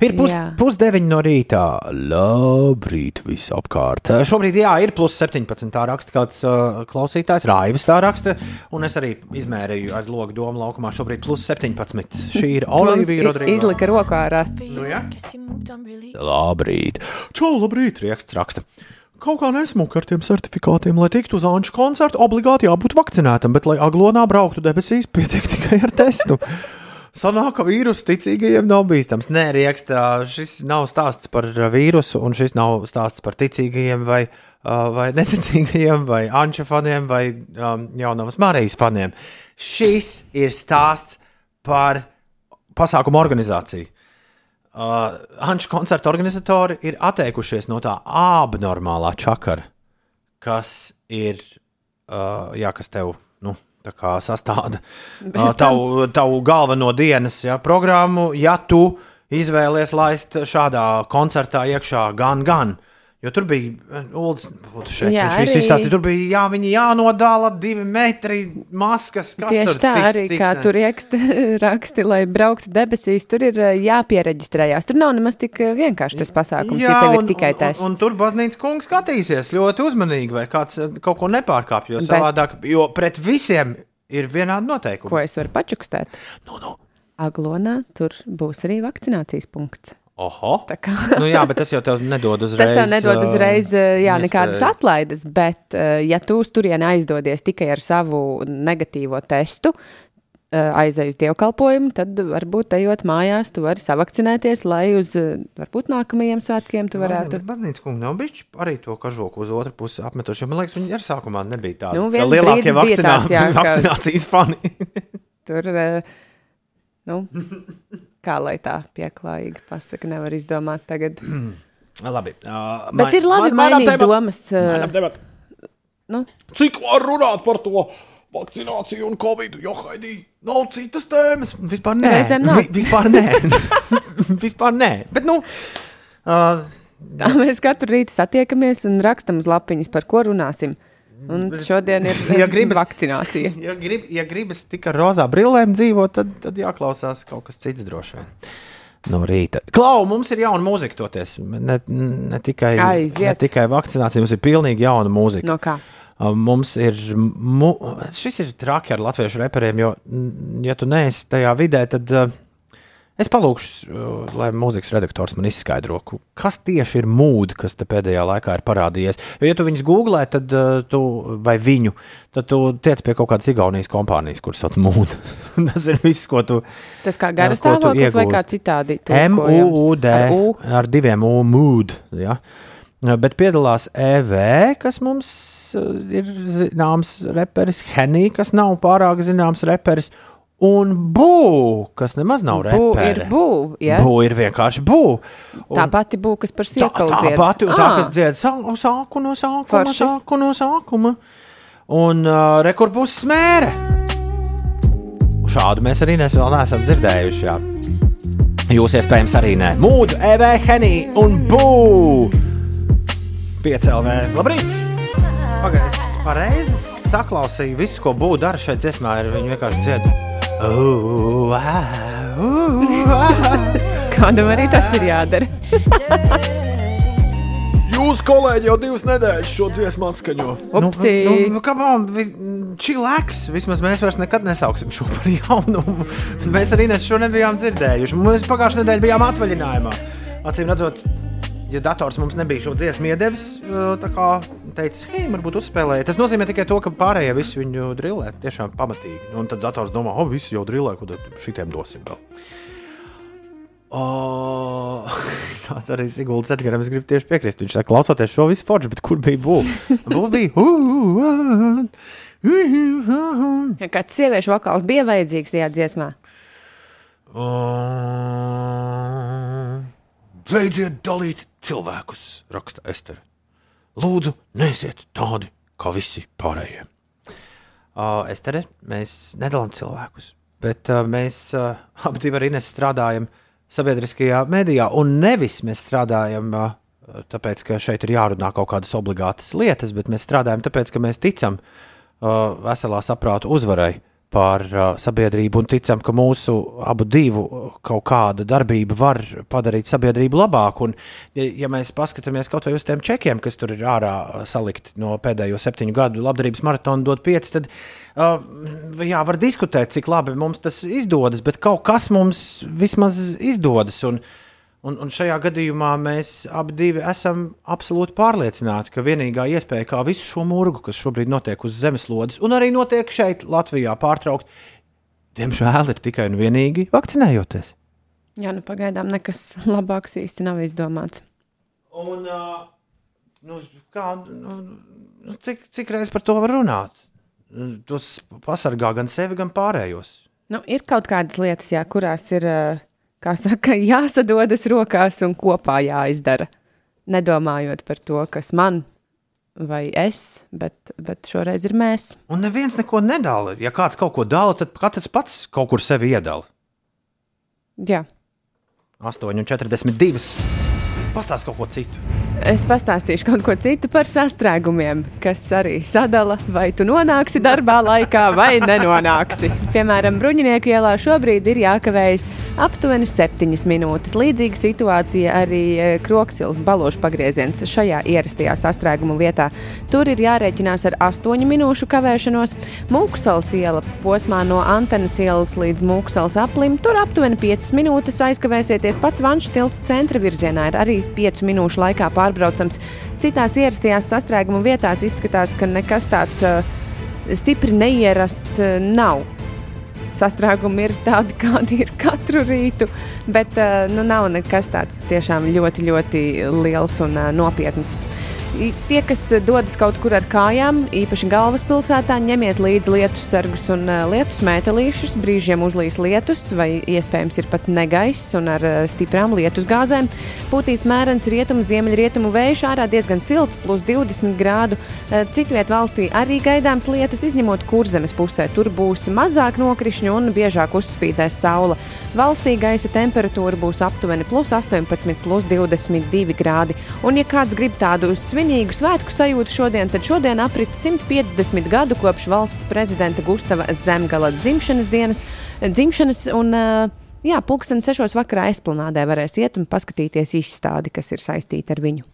Ir pus, pusdeviņi no rīta. Labrīt, visapkārt. Šobrīd, jā, ir plus 17. Tā raksta kāds uh, klausītājs, Raivs. Tā raksta, un es arī izmērīju aiz logu domu laukumā. Šobrīd plus 17. Šī ir Olivija i- Rodrīga. izlika roku ārā. Nu, jā. Labrīt. Čau, labrīt, rieksts raksta. Kaut kā nesmuka ar tiem certifikātiem, lai tiktu uz Anča koncertu, obligāti jābūt vakcinētam, bet, lai aglonā brauktu debesīs, pietiek tikai ar testu. Sanāk, ka vīrusu ticīgajiem nav bīstams. Nē, riekstā, šis nav stāsts par vīrusu, un šis nav stāsts par ticīgajiem vai, uh, vai neticīgajiem, vai Anča faniem, vai um, jaunavas Marijas faniem. Šis ir stāsts par pasākumu organizāciju. Uh, Anča koncerta organizatori ir atteikušies no tā abnormālā čakara, kas ir, uh, jā, kas tev nu, tā kā sastāda uh, tavu, tavu galveno dienas ja, programmu, ja tu izvēlies laist šādā koncertā iekšā gan, gan. Jo tur bija, Jā, viņš visu arī- izstāstīja, tur bija jā, viņi jānodala divi metri maskas. kas Tieši tur tā tik- arī, tik kā ne- tur raksti, *laughs* raksti, lai brauktu debesīs, tur ir eh, jāpiereģistrējās. Tur nav nemaz tik eh, vienkārši tas pasākums, ja tev ir tikai tests. Un, un tur baznīcas kungs skatīsies ļoti uzmanīgi, vai kāds eh, kaut ko nepārkāpj. Jo Bet- savādāk, jo pret visiem ir vienādi noteikumi. Ko es varu pačukstēt? Nu, nu. Aglonā tur būs arī vakcinācijas punkts. Oho! Tā kā nu, jā, bet tas jau tev nedod uzreiz. *laughs* Tas tev nedod ā, uzreiz eh, jā, nekādas atlaides, bet, eh, ja tu uz turieni aizdodies tikai ar savu negatīvo testu, aizej uz dievkalpojumu, tad varbūt ejot mājās, tu vari savakcinēties, lai uz varbūt nākamajiem svētkiem tu varētu. Bet Baznīcas kungs nav bijis arī to kažoku uz otru pusi apmetuši. Man liekas, viņi arī sākumā nebija tādi Nu, ka lielākie vakcinā... tāds, jā, ka- *laughs* vakcinācijas fani. Tur, nu, *laughs* kā lai tā pieklājīgi pasaka, nevar izdomāt tagad. labi. Uh, Bet ir labi mainīt domas. eh, Nu, Cik var runāt par to vakcināciju un covid? Jo, Haidī, nav citas tēmas. Vispār nē. Reizēm nav. Vi, vispār nē. *laughs* vispār nē. Bet, nu, uh, tā mēs katru rītu satiekamies un rakstam uz lapiņas, par ko runāsim. Un šodien ir *laughs* Ja gribas- vakcinācija. *laughs* ja, grib, ja gribas tikai ar rozā brillēm dzīvot, tad, tad jāklausās kaut kas cits droši vien. No rīta. Klau, mums ir jauna mūzika toties. Ne, ne, tikai, Aiziet. ne tikai vakcinācija, mums ir pilnīgi jauna mūzika. No kā? Uh, Mums ir, mu, šis ir traki ar latviešu reperiem, jo, ja tu neesi tajā vidē, tad uh, es palūkšu, uh, lai mūzikas redaktors man izskaidro, kas tieši ir mūde, kas te pēdējā laikā ir parādījies. Jo, ja tu viņus googlē, tad uh, tu, vai viņu, tad tu tiec pie kaut kādas Igaunijas kompānijas, kuras sauc mūde. *laughs* Tas ir viss, ko tu. Tas kā garas stāvoklis vai kā citādi? M-U-U-D Ar U. ar diviem U mood. Ja? Bet piedalās EV, kas mums uh, ir zināms reperis, Henī, kas nav pārāk zināms reperis, un Bū, kas nemaz nav reperis. ir bū, ja? Bū ir vienkārši bū. Un Tā pati bū, kas par tā, siekalu tā dzied. pati, un tā, kas dzied sā- sāku no sākuma, Forši. sāku no sākuma. Un uh, rekur būs smēre. šādu mēs arī nes vēl neesam dzirdējuši. Jā. Jūs iespējams arī nē. Mūdu, EV, Henī un Bū! Piecēlvē. Labrīt! Pagaidiet, es pareizi saklausīju visu, ko Bū dara šeit dziesmā. Ir viņi vienkārši dzied. Kādam arī tas ir jādara. Jūs, kolēģi, jau divas nedēļas šo dziesmu atskaņo. Upsi. Nu, nu, nu, come on, vi- Chillax. Vismaz mēs vairs nekad nesauksim šo par jaunumu. Mēs arī nes šo nebijām dzirdējuši. Mēs pagājušajā nedēļā bijām atvaļinājumā. Acīm redzot, ja dators mums nebija šo dziesmu iedevis, uh, tā kā teica, hei, varbūt uzspēlēja. Tas nozīmē tikai to, ka pārējie visi viņu drillē tiešām pamatīgi. Un tad dators domā, o, visi jau drillē, ko tad šitiem dosim vēl. O, *laughs* tāds arī Sigūda Zetgaram. Es gribu tieši piekrist. Viņš saka, klausoties šo visu foršu, bet kur bija būva? *laughs* Būva bija. Ja kāds sieviešu vokāls bija vajadzīgs tajā dziesmā. Beidziet dalīt cilvēkus, raksta Estere. Lūdzu, nesiet tādi kā visi pārējie. Uh, Estere, mēs nedalām cilvēkus, bet uh, mēs uh, abi divi arī strādājam sabiedriskajā medijā, un nevis mēs strādājam uh, tāpēc, ka šeit ir jārunā kaut kādas obligātas lietas, bet mēs strādājam tāpēc, ka mēs ticam uh, veselā saprāta uzvarai pār uh, sabiedrību un ticam, ka mūsu abu divu kaut kāda darbība var padarīt sabiedrību labāku. Un, ja, ja mēs paskatāmies kaut vai uz tiem čekiem, kas tur ir ārā uh, salikti no pēdējo septiņu gadu labdarības maratona, dod pieci, tad uh, jā, var diskutēt, cik labi mums tas izdodas, bet kaut kas mums vismaz izdodas. Un, Un, un šajā gadījumā mēs abi esam absolūti pārliecināti, ka vienīgā iespēja, kā visu šo murgu, kas šobrīd notiek uz zemeslodes, un arī notiek šeit, Latvijā, pārtraukt, diemžēl ir tikai un vienīgi vakcinējoties. Jā, nu pagaidām nekas labāks īsti nav izdomāts. Un, uh, nu, kā, nu, nu, cik, cik reizes par to var runāt? Tas pasargā gan sevi, gan pārējos. Nu, ir kaut kādas lietas, jā, kurās ir ā, kā saka, *laughs* jāsadodas rokās un kopā jāizdara. Nedomājot par to, kas man vai es, bet, bet šoreiz ir mēs. Un neviens neko nedala. Ja kāds kaut ko dala, tad katrs pats kaut kur sevi iedala. Jā. 8,42. Pastāst kaut ko citu. Es pastāstīšu kaut ko citu par sastrēgumiem, kas arī sadala, vai tu nonāksi darbā laikā vai nenonāksi. Piemēram, Bruņinieku ielā šobrīd ir jākavējas aptuveni 7 minūtes. Līdzīga situācija arī e, Kroksils balošu pagrieziens šajā ierastajā sastrēguma vietā. Tur ir jārēķinās ar 8 minūšu kavēšanos. Mūksels iela posmā no Antenas ielas līdz Mūksels aplim. Tur aptuveni 5 minūtes aizkavēsieties. Pats Vanšu tilts centra virzienā ir arī 5 minūšu laikā pārbraucams. Citās ierastajās sastrēguma vietās izskatās, ka nekas tāds uh, stipri neierasts uh, nav. Sastrēgumi ir tādi, *laughs* kādi ir katru rītu, bet uh, nu, nav nekas tāds tiešām ļoti, ļoti liels un nopietns. Tie, kas uh, dodas kaut kur ar kājām, īpaši galvaspilsētā, ņemiet līdzi lietus sargus un uh, lietus mētelīšus. Brīžiem uzlīs lietus, vai iespējams ir pat negaiss un ar uh, stiprām lietus gāzēm. Pūtīs mērens rietumu, ziemeļrietumu vējš, ārā diezgan silts, plus 20 grādu. Citviet valstī arī gaidāms lietus, izņemot kurzemes pusē. Tur būs mazāk nokrišņu un biežāk uzspīdēs saule. Valstī gaisa temperatūra būs aptuveni plus 18, plus 22 grādi. Un, ja kāds grib tādu svinīgu svētku sajūtu šodien, tad šodien aprit 150 gadu kopš valsts prezidenta Gustava Zemgala dzimšanas dienas. Dzimšanas un, jā, pulksten sešos vakarā esplanādē varēs iet un paskatīties izstādi, kas ir saistīta ar viņu.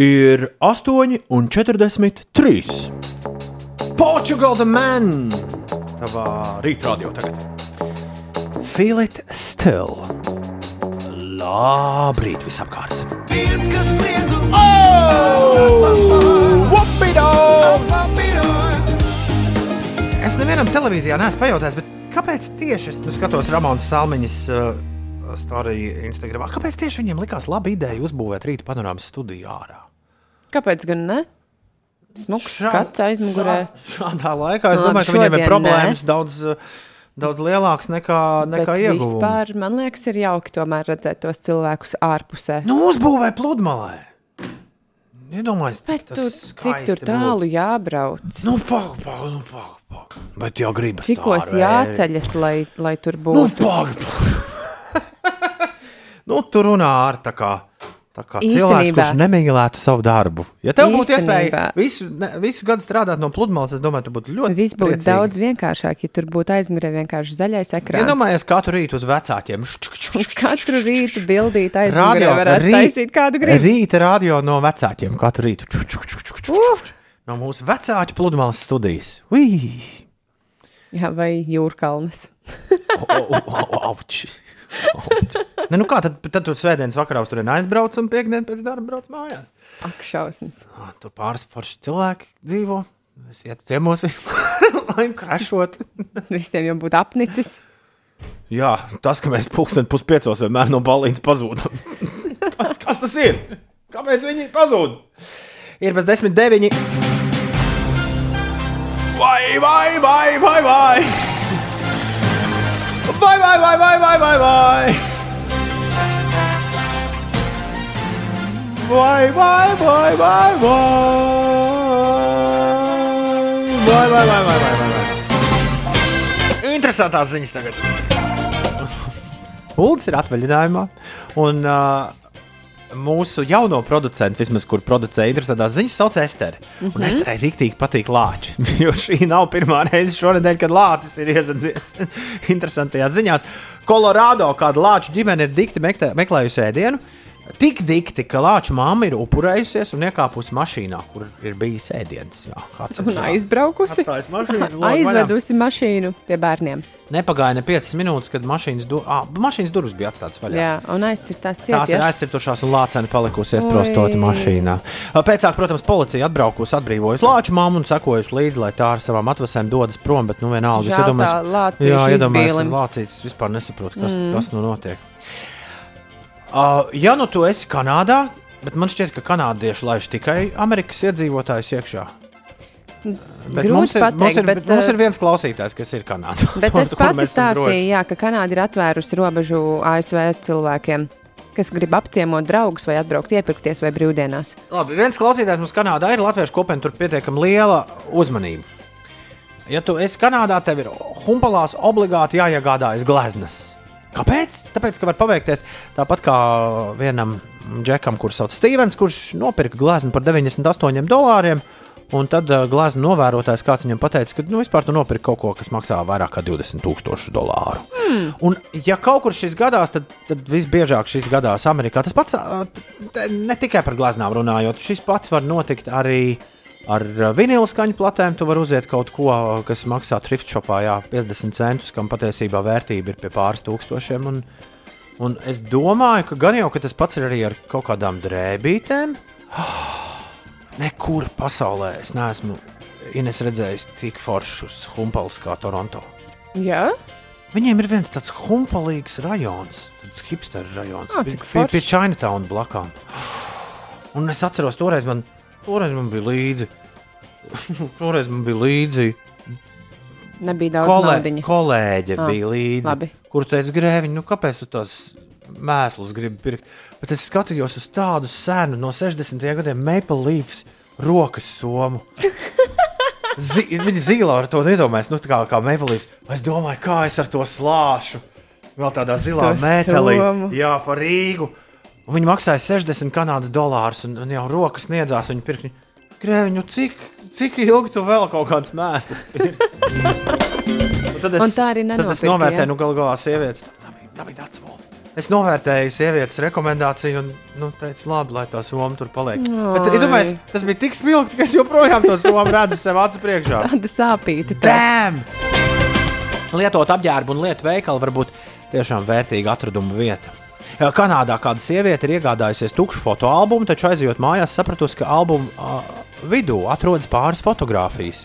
Ir 8,43. Portugal the man! Tavā rītdienā tagad. Feel it still. Labrīt visapkārt! Viens, kas kliedz un Oh! Es nevienam televīzijā neesmu pajautājis, bet kāpēc tieši es nu, skatos Ramonas Salmiņas uh, stāstījumā Instagram? Kāpēc tieši viņiem likās laba ideja uzbūvēt rīta panorāmas studiju ārā? Kāpēc gan ne? Smuks Šā- skats aizmugurē. Šādā laikā es Labi, domāju, ka viņiem ir problēmas daudz, uh, daudz lielākas nekā, nekā Bet ieguvumi. vispār man liekas, ir jauki tomēr redzēt tos cilvēkus ārpusē. Nu, uzbūvē pludmalē. Iedomājieties, cik Bet tas tur, cik tur būtu. tālu jābrauc? Nu, pagaidi, pagaidi, nu, pagaidi. Pag. Bet jau gribas Cikos tā, jāceļas, lai, lai tur Nu, būtu? pagaidi. *laughs* nu, tur runā ar tā kā. Tā kā cilvēks, Īstenībā. kurš nemīlētu savu darbu. Ja tev būtu iespēja Īstenībā. visu, ne, visu gadu strādāt no pludmales, es domāju, tu būtu ļoti Viss būtu priecīga. daudz vienkāršāk, ja tur būtu aizmugurē vienkārši zaļais ekrāns. Iedomājies katru rītu uz vecākiem. *laughs* Katru rītu bildīt aizmugurē varētu rīt- taisīt kādu gribu. Rīta radio no vecākiem katru rītu. Uh! No mūsu vecāku pludmales studijas. Ui! Jā, vai jūrkalnes. O, *laughs* Ne, nu kā tad, tad tu svētdienas vakarā uz turieni aizbrauc un piekdien pēc darba brauc mājās? Ak, šausmas. Tur pāris forši cilvēki dzīvo. Es ietu ciemos visu *laughs* laiku krašot. *laughs* Visiem jau būtu apnicis. Jā, tas, ka mēs pulksten puspiecos vienmēr no balīdzes pazūdam. kas, kas tas ir? Kāpēc viņi pazūd? Ir bez desmit deviņi. Vai, vai, vai, vai, vai! Vai, vai, vai, vai, vai, vai, vai! Vai, vai, vai, vai, vai! Vai, vai, vai, vai, vai, vai, vai! Interesantās ziņas tagad. Ulds ir atvaļinājumā, un uh, mūsu jauno producentu, vismaz kur producēja interesantās ziņas, sauc Estere. Mm -hmm. Un Esterei rīktīgi patīk lāči, *laughs* jo šī nav pirmā reize šonadēļ, kad lācis ir iesadzies *laughs* interesantajās ziņās. Kolorādo kāda lāču ģimene ir dikti meklē- meklējusi ēdienu. Tik dikti, ka lāču māma ir upurējusies un iekāpusi mašīnā, kur ir bijis ēdiens. Jā, kāds ir aizbraukusi. Mašīnu, *laughs* vaļā. Aizvedusi mašīnu pie bērniem. Nepagāja ne 5 minūtes, kad mašīnas, du ah, mašīnas durvis bija atstātas vaļā. Jā, un aizcirtās Tās ciet. ir aizcirtušās un lācēni palikusi iesprostoti mašīnā. Pēc tam, protams, policija atbraukusi, atbrīvojusi lāču māmu un sekojusi līdzi, lai tā ar savām atvasēm dodas prom. Bet, nu, vienalga, es Žēl jā, iedomājos, izbīlim. lācītis vispār nesaprot, kas, mm. kas nu notiek. Uh, ja nu tu esi Kanādā, bet man šķiet, ka kanādieši laiž tikai Amerikas iedzīvotājus iekšā. Bet Grūti mums ir, mums, pateikt, ir, bet, bet, mums uh, ir viens klausītājs, kas ir Kanādā. Bet *laughs* Tur, es kur pati stāstīju, jā, ka Kanāda ir atvērusi robežu ASV cilvēkiem, kas grib apciemot draugus vai atbraukt iepirkties vai brīvdienās. Labi, viens klausītājs mums Kanādā ir latviešu kopiena, tur pietiekami liela uzmanība. Ja tu esi Kanādā, tev ir humpalās obligāti jāiegādājas gleznas. Kāpēc? Tāpēc, ka var paveikties tāpat kā vienam džekam, kurš sauc Stevens, kurš nopirka gleznu par 98 dolāriem. Un tad uh, glezna novērotājs kāds viņam teica, ka nu, vispār tu nopirki kaut ko, kas maksā vairāk nekā 20,000 dolāru. Mm. Un, ja kaut kur šis gadās, tad, tad visbiežāk šis gadās Amerikā. Tas pats t- ne tikai par gleznām runājot, šis pats var notikt arī ar ā, vinila skaņu platēm. Tu vari uziet kaut ko, kas maksā thrift shopā jā, 50 centus, kam patiesībā vērtība ir pie pāris tūkstošiem. Un, un es domāju, ka gan jau ka tas pats ir arī ar kaut kādām drēbītēm. *gasps* Nekur pasaulē es neesmu Ines redzējis tik foršus humpalus kā Toronto. Jā, Viņiem ir viens tāds humpalīgs rajons, tāds hipster rajons, pie, cik pie, pie. Chinatown blakām. *sighs* Un es atceros, toreiz man, toreiz man bija līdzi. *laughs* toreiz man bija līdzi. nebija daudz Kolē, naudiņa. kolēģe Ā, bija līdzi. labi. Kur teica, grēviņ, nu kāpēc tu tos mēslus gribi pirkt? Bet es skatījos uz tādu senu no 60. gadiem Maple Leafs rokas somu. *laughs* Zi, viņa zila ar to nedomājas, nu, kā, kā Maple Leafs. Es domāju, kā es ar to slāšu. Vēl tādā zilā metālī, jā, par Rīgu. Viņi maksāja 60 kanādas dolārus, un, un jau rokas sniedzās viņa pirkņi. Grēviņu, cik, cik ilgi tu vēl kaut kādas mēslas pirksi? Tad Un tā arī Tad es novērtēju, ja? nu, galu galā sievietes. Tā bija, tā bija tāds volts. Es novērtēju sievietes rekomendāciju un nu, teicu, labi, lai tā soma tur paliek. Bet, Oi. iedomājies, tas bija tik spilgti, ka es joprojām to somu redzu sev acu priekšā. Tāda sāpīta. tā. Dēm! Lietot apģērbu un lietu veikalu var būt tiešām vērtīga atraduma vieta. Jā, Kanādā kāda sieviete ir iegādājusies tukšu fotoalbumu, taču aizejot mājās, sapratusi, ka albuma uh, vidū atrodas pāris fotogrāfijas.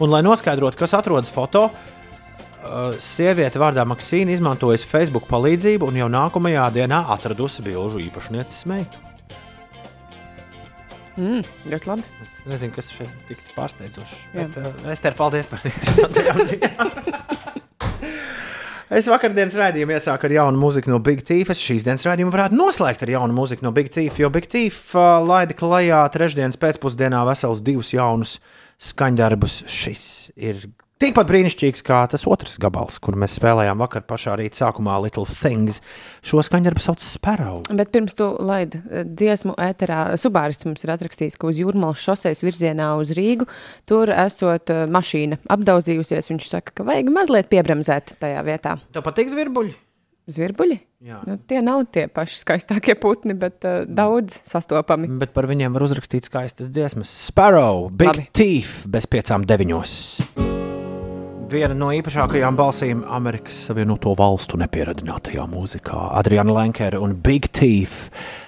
Un, lai noskaidrotu, kas atrodas foto, uh, sieviete vārdā Maksīna izmantojusi Facebook palīdzību un jau nākamajā dienā atradusi bilžu īpašnieces meitu. Mm, ļoti labi. Es nezinu, kas šeit tik pārsteidzošs. Jā. Bet, uh, es tev paldies par interesantajām *laughs* ziņām. Es vakardienas raidījumu iesāku ar jaunu mūziku no Big Thief. Es šīs dienas raidījumu varētu noslēgt ar jaunu mūziku no Big Thief, jo Big Thief uh, laida klajā trešdienas pēcpusdienā vesels divus jaunus skaņdarbus. Šis ir tikpat brīnišķīgs kā tas otrs gabals, kur mēs spēlējām vakar pašā rīta sākumā Little Things. Šo skaņdarbu sauc Sparrow. Bet pirms tu laidi eh, dziesmu ēterā, Subāris mums ir atrakstījis, ka uz Jūrmālas šoseis virzienā uz Rīgu tur esot eh, mašīna apdaudzījusies. Viņš saka, ka vajag mazliet piebremzēt tajā vietā. Tev patīk zvirbuļi? Zvirbuļi? Jā. Nu, tie nav tie paši skaistākie putni, bet uh, daudz sastopami. Bet par viņiem var uzrakstīt skaistas dziesmas. Sparrow, Big Labi. Thief, bez piecām deviņos. Viena no īpašākajām balsīm Amerikas Savienoto Valstu nepieradinātajā mūzikā - Adriana Lankere un Big Thief,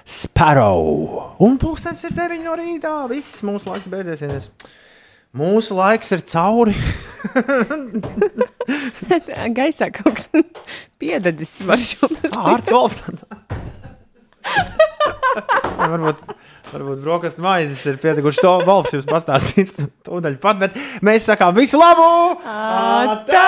Sparrow. Un pūkstens ir 9 no rītā. Viss mūsu laiks beidzies. Mūsu laiks ir cauri. *laughs* Gaisā kaut kas *laughs* piededzis var šo Ārts valsts. Varbūt, varbūt brokastu maizes ir pietikuši to valsts jums pastāstīs tūdaļ pat, bet mēs sakām visu labu! Atā!